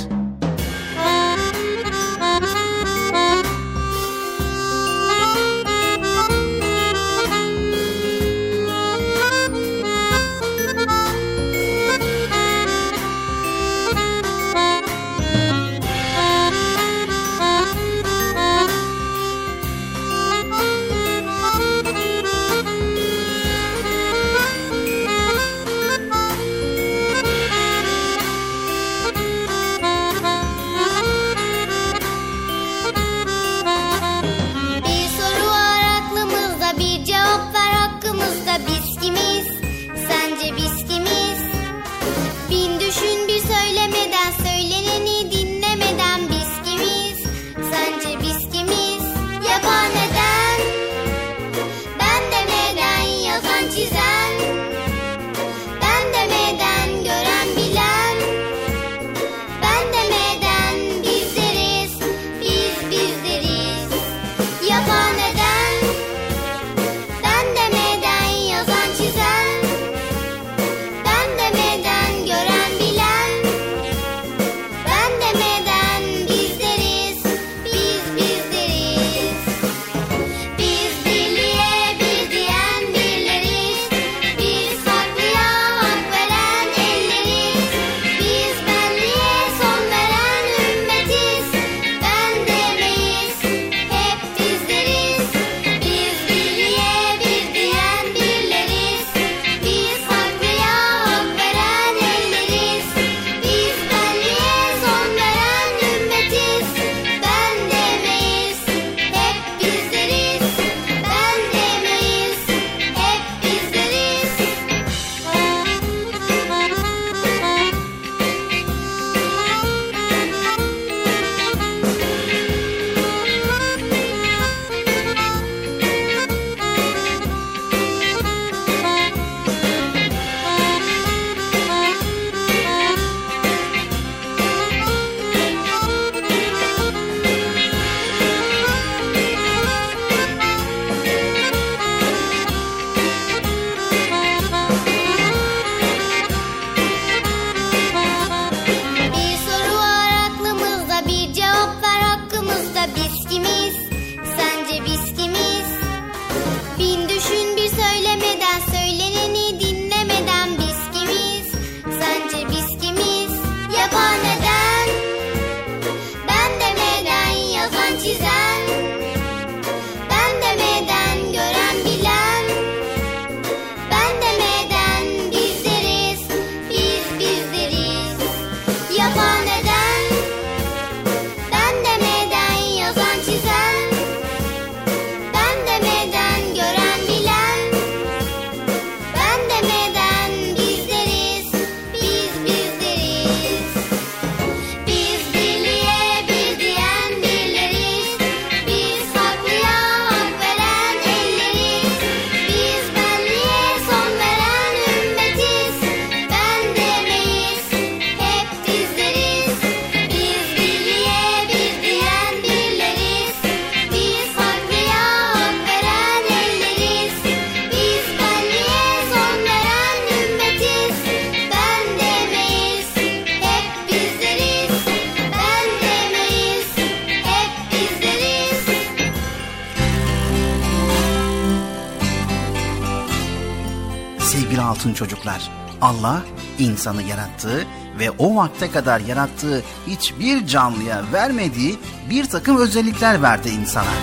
Allah insanı yarattı ve o vakte kadar yarattığı hiçbir canlıya vermediği bir takım özellikler verdi insana.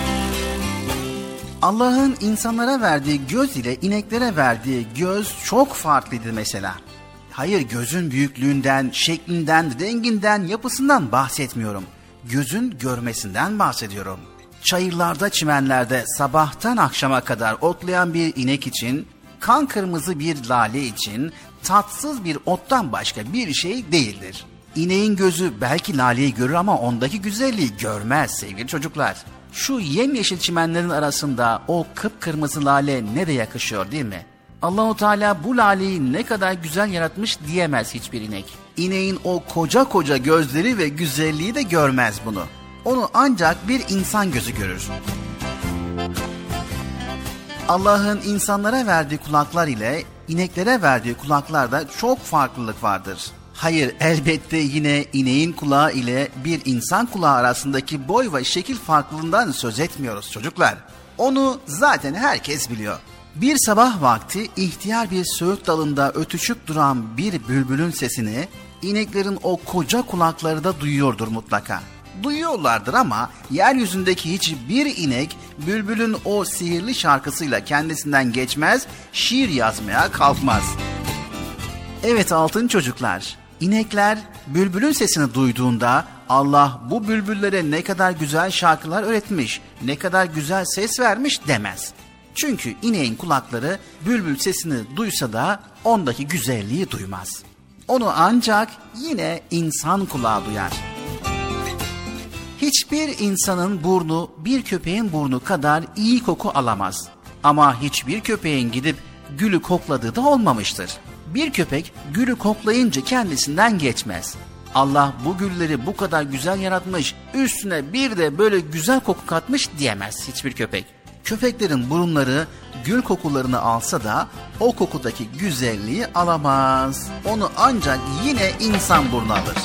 Allah'ın insanlara verdiği göz ile ineklere verdiği göz çok farklıydı mesela. Hayır gözün büyüklüğünden, şeklinden, renginden, yapısından bahsetmiyorum. Gözün görmesinden bahsediyorum. Çayırlarda, çimenlerde sabahtan akşama kadar otlayan bir inek için, kan kırmızı bir lale için tatsız bir ottan başka bir şey değildir. İneğin gözü belki laleyi görür ama ondaki güzelliği görmez sevgili çocuklar. Şu yemyeşil çimenlerin arasında o kıpkırmızı lale ne de yakışıyor değil mi? Allahu Teala bu laleyi ne kadar güzel yaratmış diyemez hiçbir inek. İneğin o koca koca gözleri ve güzelliği de görmez bunu. Onu ancak bir insan gözü görür. Allah'ın insanlara verdiği kulaklar ile ineklere verdiği kulaklarda çok farklılık vardır. Hayır elbette yine ineğin kulağı ile bir insan kulağı arasındaki boy ve şekil farklılığından söz etmiyoruz çocuklar. Onu zaten herkes biliyor. Bir sabah vakti ihtiyar bir söğüt dalında ötüşüp duran bir bülbülün sesini ineklerin o koca kulakları da duyuyordur mutlaka. Duyuyorlardır ama yeryüzündeki hiçbir inek bülbülün o sihirli şarkısıyla kendisinden geçmez, şiir yazmaya kalkmaz. Evet altın çocuklar, inekler bülbülün sesini duyduğunda Allah bu bülbüllere ne kadar güzel şarkılar öğretmiş, ne kadar güzel ses vermiş demez. Çünkü ineğin kulakları bülbül sesini duysa da ondaki güzelliği duymaz. Onu ancak yine insan kulağı duyar. Hiçbir insanın burnu bir köpeğin burnu kadar iyi koku alamaz. Ama hiçbir köpeğin gidip gülü kokladığı da olmamıştır. Bir köpek gülü koklayınca kendisinden geçmez. Allah bu gülleri bu kadar güzel yaratmış, üstüne bir de böyle güzel koku katmış diyemez hiçbir köpek. Köpeklerin burunları gül kokularını alsa da o kokudaki güzelliği alamaz. Onu ancak yine insan burnu alır.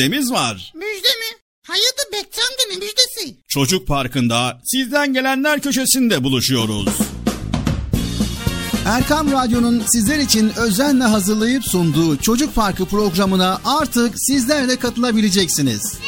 Müjdemiz var. Müjde mi? Hayırdır Bekçi amca ne müjdesi? Çocuk Parkı'nda sizden gelenler köşesinde buluşuyoruz. Erkam Radyo'nun sizler için özenle hazırlayıp sunduğu Çocuk Parkı programına artık sizler de katılabileceksiniz.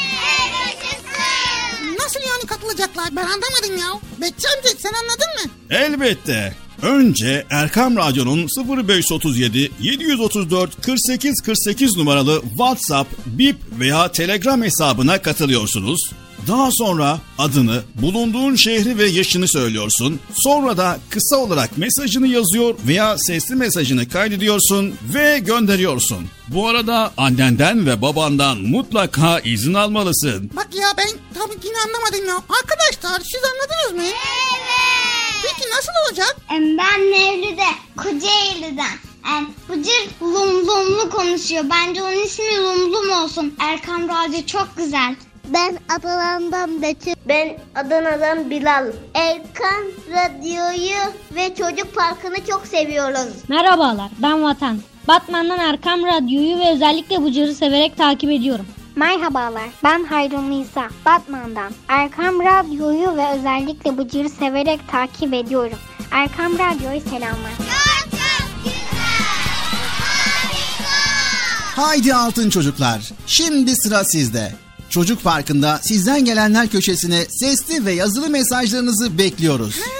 Nasıl yani katılacaklar ben anlamadım ya. Bekçi amca sen anladın mı? Elbette. Önce Erkam Radyo'nun 0537 734 48 48 numaralı WhatsApp, Bip veya Telegram hesabına katılıyorsunuz. Daha sonra adını, bulunduğun şehri ve yaşını söylüyorsun. Sonra da kısa olarak mesajını yazıyor veya sesli mesajını kaydediyorsun ve gönderiyorsun. Bu arada annenden ve babandan mutlaka izin almalısın. Bak ya ben tam yine anlamadım ya. Arkadaşlar siz anladınız mı? Evet. Peki nasıl olacak? Ben Mevlüt'e Kocaeli'den. Em, Bıcır lum lumlu konuşuyor. Bence onun ismi lum lum olsun. Erkam Radyo çok güzel. Ben Adana'dan Betül. Ben Adana'dan Bilal. Erkan Radyo'yu ve Çocuk Parkı'nı çok seviyoruz. Merhabalar ben Vatan. Batman'dan Erkam Radyo'yu ve özellikle Bıcır'ı severek takip ediyorum. Merhabalar, ben Hayrun Nisa, Batman'dan. Erkam Radyo'yu ve özellikle Bıcır'ı severek takip ediyorum. Erkam Radyo'ya selamlar. Haydi altın çocuklar. Şimdi sıra sizde. Çocuk Parkı'nda sizden gelenler köşesine sesli ve yazılı mesajlarınızı bekliyoruz. Ha,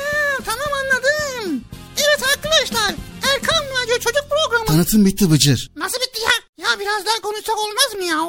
tamam anladım. Evet arkadaşlar Erkan Radyo Çocuk Programı. Tanıtım bitti Bıcır. Nasıl bitti ya? Ya biraz daha konuşsak olmaz mı ya?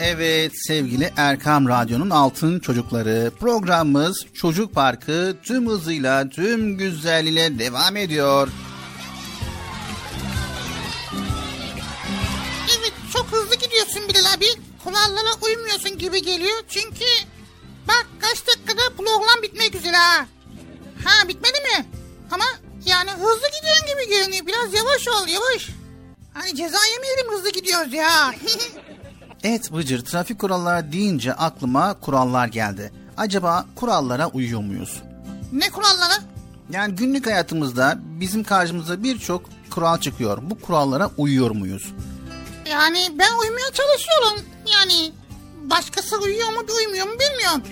Evet sevgili Erkam Radyo'nun altın çocukları programımız Çocuk Parkı tüm hızıyla tüm güzelliğiyle devam ediyor. Evet çok hızlı gidiyorsun Bilal abi. Kurallara uymuyorsun gibi geliyor. Çünkü bak kaç dakikada program bitmek üzere ha. Ha bitmedi mi? Ama yani hızlı gidiyorsun gibi görünüyor. Biraz yavaş ol yavaş. Hani ceza yemeyelim hızlı gidiyoruz ya. Evet Bıcır trafik kuralları deyince aklıma kurallar geldi. Acaba kurallara uyuyor muyuz? ne kuralları? Yani günlük hayatımızda bizim karşımıza birçok kural çıkıyor. Bu kurallara uyuyor muyuz? Yani ben uymaya çalışıyorum. Yani başkası uyuyor mu uymuyor mu bilmiyorum.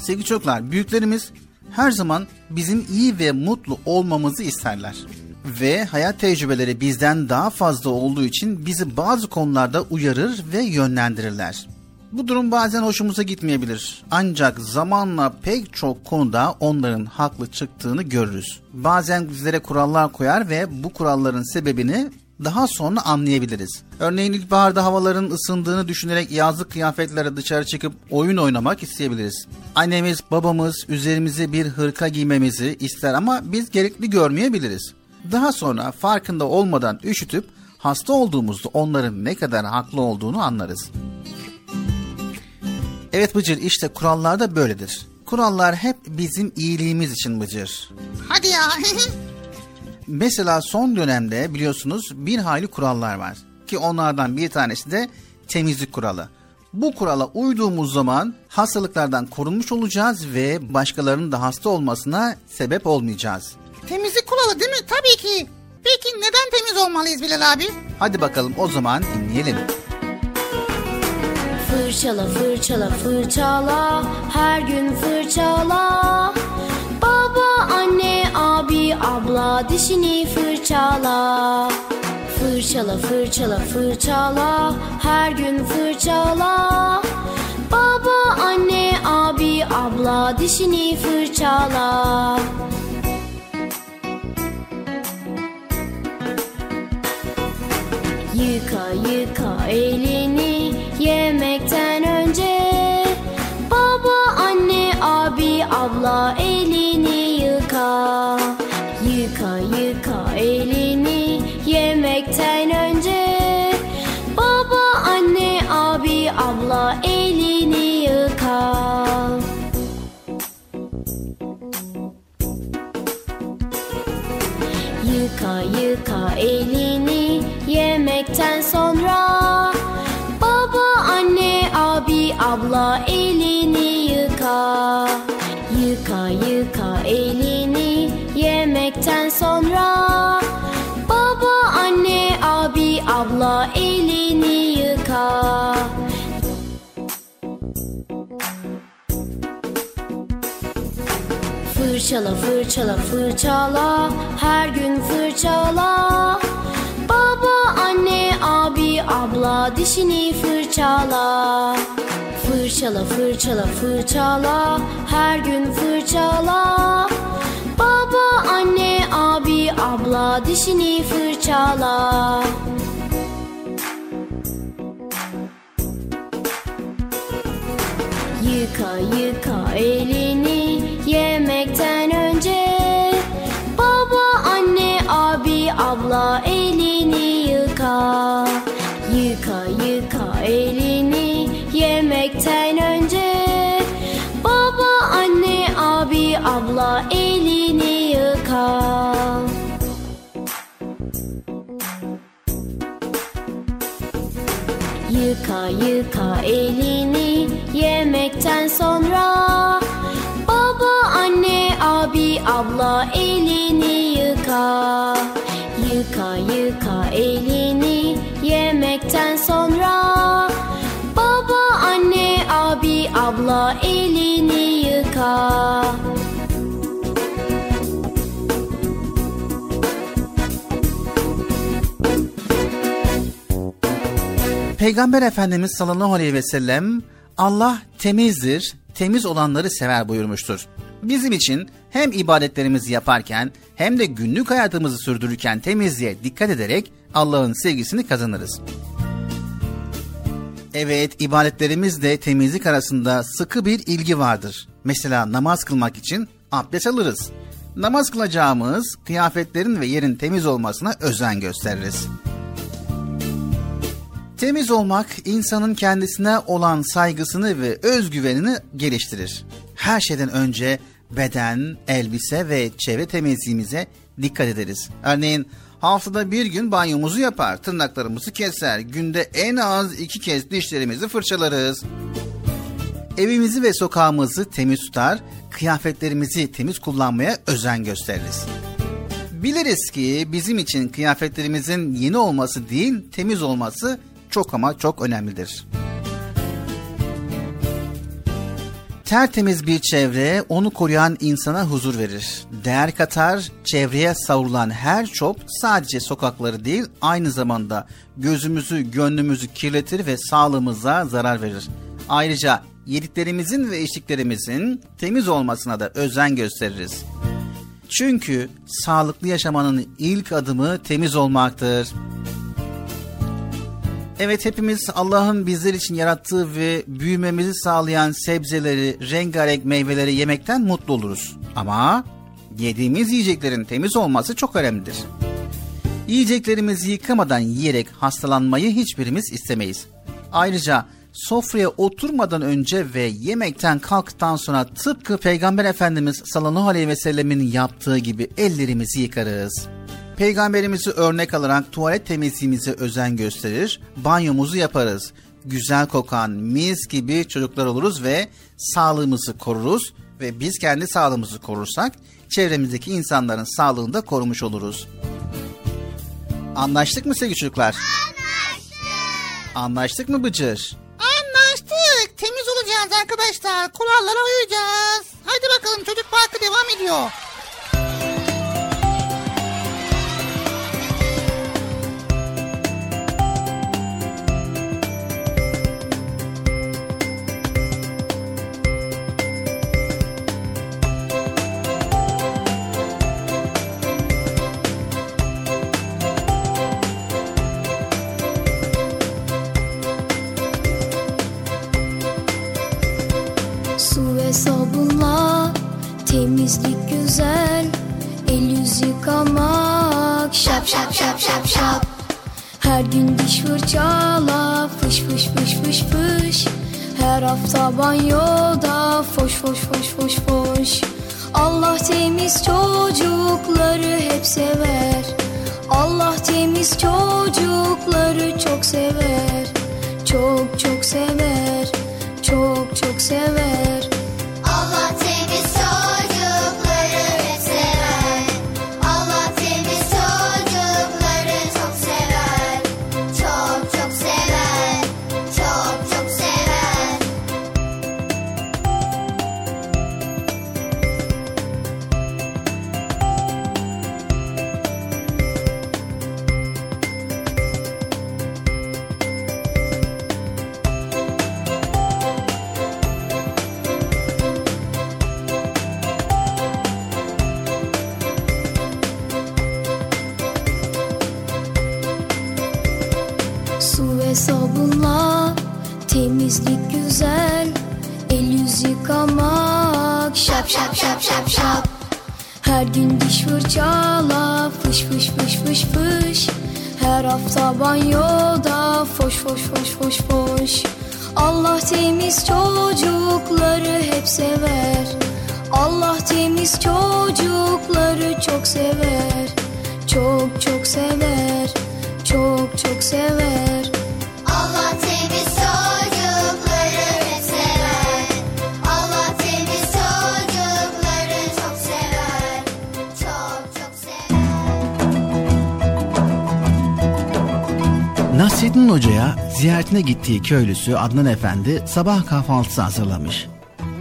Sevgili çocuklar, büyüklerimiz her zaman bizim iyi ve mutlu olmamızı isterler. Ve hayat tecrübeleri bizden daha fazla olduğu için bizi bazı konularda uyarır ve yönlendirirler. Bu durum bazen hoşumuza gitmeyebilir. Ancak zamanla pek çok konuda onların haklı çıktığını görürüz. Bazen bizlere kurallar koyar ve bu kuralların sebebini daha sonra anlayabiliriz. Örneğin ilkbaharda havaların ısındığını düşünerek yazlık kıyafetlere dışarı çıkıp oyun oynamak isteyebiliriz. Annemiz, babamız üzerimize bir hırka giymemizi ister ama biz gerekli görmeyebiliriz. Daha sonra farkında olmadan üşütüp hasta olduğumuzda onların ne kadar haklı olduğunu anlarız. Evet Bıcır işte kurallar da böyledir. Kurallar hep bizim iyiliğimiz için Bıcır. Hadi ya. Mesela son dönemde biliyorsunuz bir hayli kurallar var. Ki onlardan bir tanesi de temizlik kuralı. Bu kurala uyduğumuz zaman hastalıklardan korunmuş olacağız ve başkalarının da hasta olmasına sebep olmayacağız. Temizlik kuralı değil mi? Tabii ki. Peki neden temiz olmalıyız Bilal abi? Hadi bakalım o zaman dinleyelim. Fırçala fırçala fırçala her gün fırçala Baba anne abi abla dişini fırçala Fırçala fırçala fırçala her gün fırçala Baba anne abi abla dişini fırçala elini yemekten önce. Baba, anne, abi, abla abla elini yıka Yıka yıka elini yemekten sonra. Baba, anne, abi, abla elini yıka. Fırçala fırçala fırçala. Her gün fırçala Baba anne abi abla dişini fırçala. Fırçala fırçala fırçala. Her gün fırçala. Baba anne abi abla dişini fırçala Yıka elini yemekten sonra. Baba, anne, abi, abla elini yıka. Yıka yıka elini yemekten sonra. Baba, anne, abi, abla elini yıka Peygamber Efendimiz sallallahu aleyhi ve sellem Allah temizdir, temiz olanları sever buyurmuştur. Bizim için hem ibadetlerimizi yaparken hem de günlük hayatımızı sürdürürken temizliğe dikkat ederek Allah'ın sevgisini kazanırız. Evet, ibadetlerimizle temizlik arasında sıkı bir ilgi vardır. Mesela namaz kılmak için abdest alırız. Namaz kılacağımız kıyafetlerin ve yerin temiz olmasına özen gösteririz. Temiz olmak insanın kendisine olan saygısını ve özgüvenini geliştirir. Her şeyden önce beden, elbise ve çevre temizliğimize dikkat ederiz. Örneğin haftada bir gün banyomuzu yapar, tırnaklarımızı keser, günde en az iki kez dişlerimizi fırçalarız. Evimizi ve sokağımızı temiz tutar, kıyafetlerimizi temiz kullanmaya özen gösteririz. Biliriz ki bizim için kıyafetlerimizin yeni olması değil, temiz olması çok ama çok önemlidir. Tertemiz bir çevre onu koruyan insana huzur verir. Değer katar, çevreye savrulan her çöp sadece sokakları değil aynı zamanda gözümüzü, gönlümüzü kirletir ve sağlığımıza zarar verir. Ayrıca yediklerimizin ve içtiklerimizin temiz olmasına da özen gösteririz. Çünkü sağlıklı yaşamanın ilk adımı temiz olmaktır. Evet hepimiz Allah'ın bizler için yarattığı ve büyümemizi sağlayan sebzeleri, rengarenk meyveleri yemekten mutlu oluruz. Ama yediğimiz yiyeceklerin temiz olması çok önemlidir. Yiyeceklerimizi yıkamadan yiyerek hastalanmayı hiçbirimiz istemeyiz. Ayrıca sofraya oturmadan önce ve yemekten kalktıktan sonra tıpkı Peygamber Efendimiz sallallahu aleyhi ve sellemin yaptığı gibi ellerimizi yıkarız. Peygamberimizi örnek alarak tuvalet temizliğimize özen gösterir, banyomuzu yaparız. Güzel kokan mis gibi çocuklar oluruz ve sağlığımızı koruruz ve biz kendi sağlığımızı korursak çevremizdeki insanların sağlığını da korumuş oluruz. Anlaştık mı sevgili çocuklar? Anlaştık. Anlaştık mı Bıcır? Anlaştık. Temiz olacağız arkadaşlar. Kurallara uyacağız. Haydi bakalım çocuk parkı devam ediyor. Her gün diş fırçala fış fış fış fış fış. Her hafta banyoda foş foş foş foş foş. Allah temiz çocukları hep sever. Allah temiz çocukları çok sever. Çok çok sever. Çok çok sever gün diş fırçala fış fış fış fış fış. Her hafta banyoda foş foş foş foş foş. Allah temiz çocukları hep sever. Allah temiz çocukları çok sever. Çok çok sever. Çok çok sever Nasrettin Hoca'ya ziyaretine gittiği köylüsü Adnan Efendi sabah kahvaltısı hazırlamış.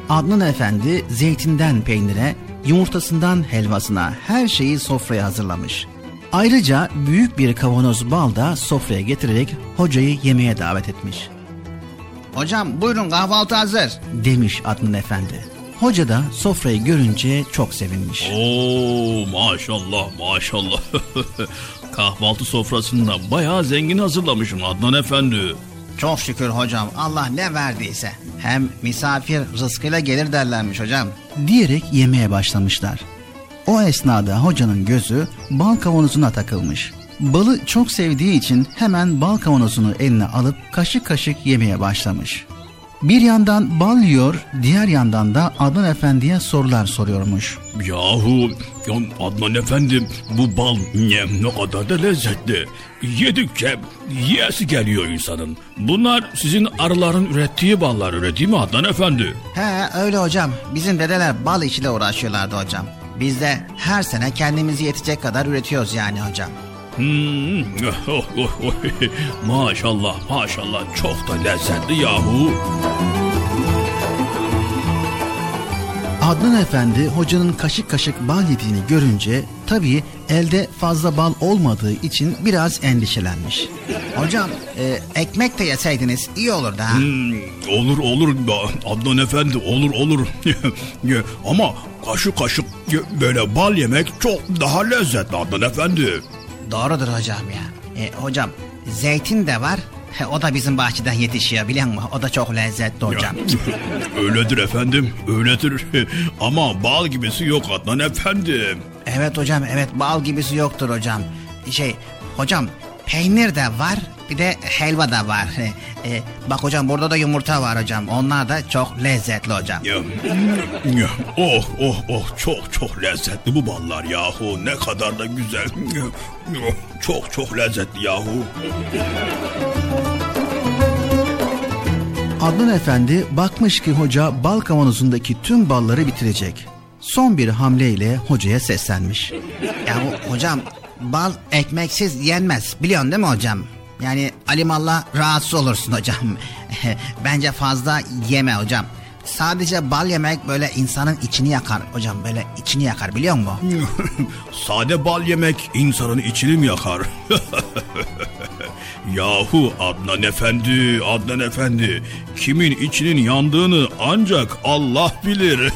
Adnan Efendi zeytinden peynire, yumurtasından helvasına her şeyi sofraya hazırlamış. Ayrıca büyük bir kavanoz bal da sofraya getirerek hocayı yemeğe davet etmiş. Hocam buyurun kahvaltı hazır demiş Adnan Efendi. Hoca da sofrayı görünce çok sevinmiş. Oo maşallah maşallah. Kahvaltı sofrasında bayağı zengin hazırlamışsın Adnan Efendi. Çok şükür hocam Allah ne verdiyse. Hem misafir rızkıyla gelir derlermiş hocam. Diyerek yemeye başlamışlar. O esnada hocanın gözü bal kavanozuna takılmış. Balı çok sevdiği için hemen bal kavanozunu eline alıp kaşık kaşık yemeye başlamış. Bir yandan bal yiyor, diğer yandan da Adnan Efendi'ye sorular soruyormuş. Yahu ya Adnan Efendi bu bal ne, kadar da lezzetli. Yedikçe yiyesi geliyor insanın. Bunlar sizin arıların ürettiği ballar öyle değil mi Adnan Efendi? He öyle hocam. Bizim dedeler bal işiyle uğraşıyorlardı hocam. Biz de her sene kendimizi yetecek kadar üretiyoruz yani hocam. Hmm, oh, oh, oh. maşallah maşallah çok da lezzetli yahu. Adnan Efendi hocanın kaşık kaşık bal yediğini görünce tabii elde fazla bal olmadığı için biraz endişelenmiş. Hocam e, ekmek de yeseydiniz iyi olurdu ha. Hmm, olur olur Adnan Efendi olur olur. Ama kaşık kaşık böyle bal yemek çok daha lezzetli Adnan Efendi. Doğrudur hocam ya. E, hocam zeytin de var. He, o da bizim bahçeden yetişiyor biliyor musun? O da çok lezzetli hocam. öyledir efendim öyledir. Ama bal gibisi yok Adnan Efendi. Evet hocam evet bal gibisi yoktur hocam. Şey hocam peynir de var bir de helva da var. E, e, bak hocam burada da yumurta var hocam. Onlar da çok lezzetli hocam. Oh oh oh çok çok lezzetli bu ballar yahu. Ne kadar da güzel. Çok çok lezzetli yahu. Adnan Efendi bakmış ki hoca bal kavanozundaki tüm balları bitirecek. Son bir hamleyle hocaya seslenmiş. Ya hocam bal ekmeksiz yenmez biliyorsun değil mi hocam? Yani alimallah rahatsız olursun hocam. Bence fazla yeme hocam. Sadece bal yemek böyle insanın içini yakar hocam böyle içini yakar biliyor musun? Sade bal yemek insanın içini mi yakar? Yahu Adnan Efendi, Adnan Efendi, kimin içinin yandığını ancak Allah bilir.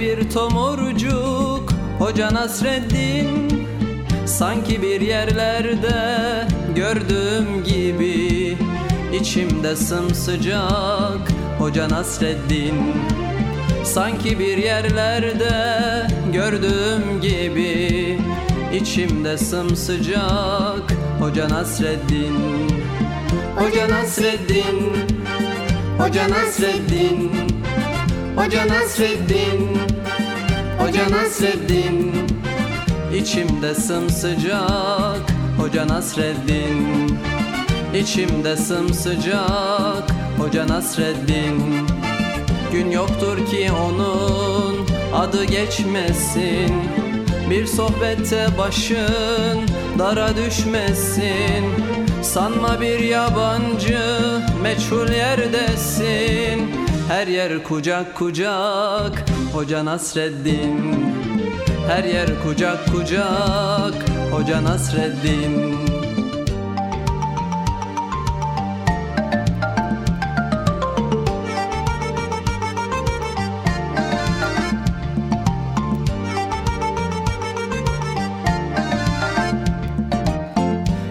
Bir tomurcuk Hoca Nasreddin. Sanki bir yerlerde gördüğüm gibi içimde sımsıcak Hoca Nasreddin. Sanki bir yerlerde gördüğüm gibi içimde sımsıcak Hoca Nasreddin. Hoca Nasreddin Hoca Nasreddin. Hoca Nasreddin Hoca Nasreddin. İçimde sımsıcak Hoca Nasreddin. İçimde sımsıcak Hoca Nasreddin. Gün yoktur ki onun adı geçmesin. Bir sohbette başın dara düşmesin. Sanma bir yabancı meçhul yerdesin Her yer kucak kucak Hoca Nasreddin. Her yer kucak kucak Hoca Nasreddin.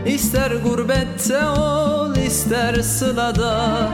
İster gurbette ol ister sılada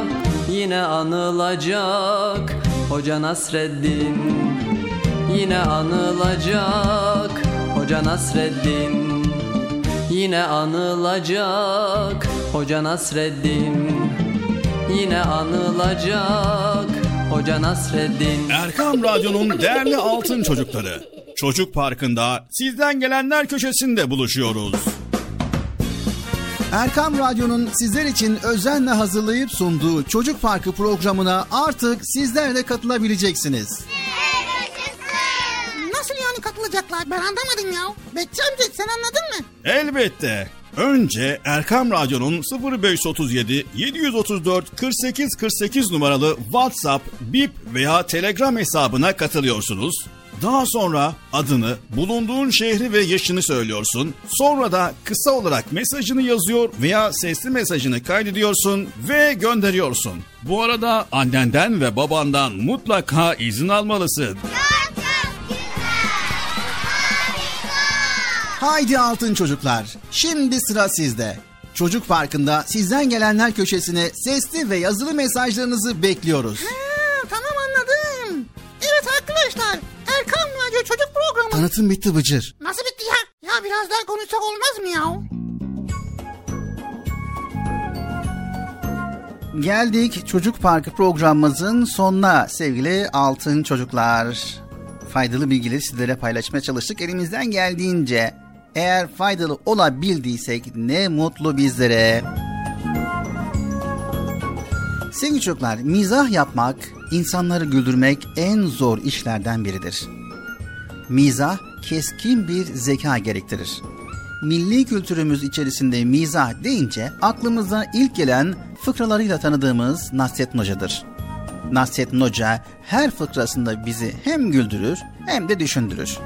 Yine anılacak. Hoca Nasreddin Yine anılacak. Hoca Nasreddin Yine anılacak. Hoca Nasreddin Yine anılacak. Hoca Nasreddin. Erkam Radyo'nun değerli altın çocukları. Çocuk Parkı'nda sizden gelenler köşesinde buluşuyoruz. Erkam Radyo'nun sizler için özenle hazırlayıp sunduğu Çocuk Parkı programına artık sizler de katılabileceksiniz. Nasıl yani katılacaklar? Ben anlamadım ya. Bekçi amca sen anladın mı? Elbette. Önce Erkam Radyo'nun 0537 734 48 48 numaralı WhatsApp, Bip veya Telegram hesabına katılıyorsunuz. Daha sonra adını, bulunduğun şehri ve yaşını söylüyorsun. Sonra da kısa olarak mesajını yazıyor veya sesli mesajını kaydediyorsun ve gönderiyorsun. Bu arada annenden ve babandan mutlaka izin almalısın. Haydi altın çocuklar. Şimdi sıra sizde. Çocuk Parkı'nda sizden gelenler köşesine sesli ve yazılı mesajlarınızı bekliyoruz. Ha, Tanıtım bitti Bıcır. Nasıl bitti ya? Ya biraz daha konuşsak olmaz mı ya? Geldik Çocuk Parkı programımızın sonuna sevgili altın çocuklar. Faydalı bilgileri sizlere paylaşmaya çalıştık elimizden geldiğince. Eğer faydalı olabildiysek ne mutlu bizlere. Sevgili çocuklar, mizah yapmak, insanları güldürmek en zor işlerden biridir. Mizah keskin bir zeka gerektirir. Milli kültürümüz içerisinde mizah deyince aklımıza ilk gelen fıkralarıyla tanıdığımız Nasrettin Hoca'dır. Nasrettin Hoca her fıkrasında bizi hem güldürür hem de düşündürür.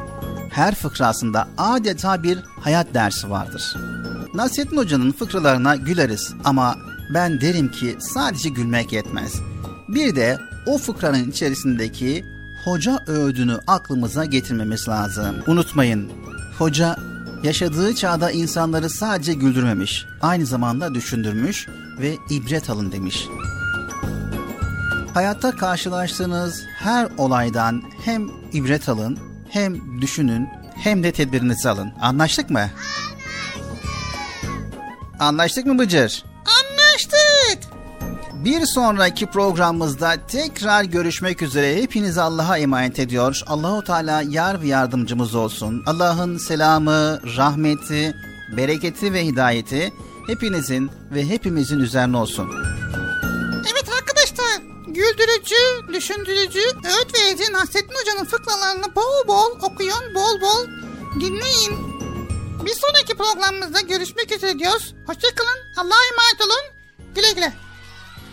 Her fıkrasında adeta bir hayat dersi vardır. Nasrettin Hoca'nın fıkralarına güleriz ama ben derim ki sadece gülmek yetmez. Bir de o fıkranın içerisindeki hoca öğüdünü aklımıza getirmemiz lazım. Unutmayın, hoca yaşadığı çağda insanları sadece güldürmemiş, aynı zamanda düşündürmüş ve ibret alın demiş. Hayatta karşılaştığınız her olaydan hem ibret alın, hem düşünün, hem de tedbirinizi alın. Anlaştık mı? Anlaştık mı Bıcır? Bir sonraki programımızda tekrar görüşmek üzere. Hepinizi Allah'a emanet ediyor. Allahu Teala yar ve yardımcımız olsun. Allah'ın selamı, rahmeti, bereketi ve hidayeti hepinizin ve hepimizin üzerine olsun. Evet arkadaşlar güldürücü, düşündürücü, öğüt verici Nasrettin Hoca'nın fıkralarını bol bol okuyun, bol bol dinleyin. Bir sonraki programımızda görüşmek üzere diyoruz. Hoşçakalın, Allah'a emanet olun. Güle güle.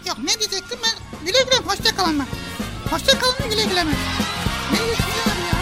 Yok ne diyecektim ben? Güle güle, hoşçakalın ben. Hoşçakalın güle güle mi? Ne diyecektim ya?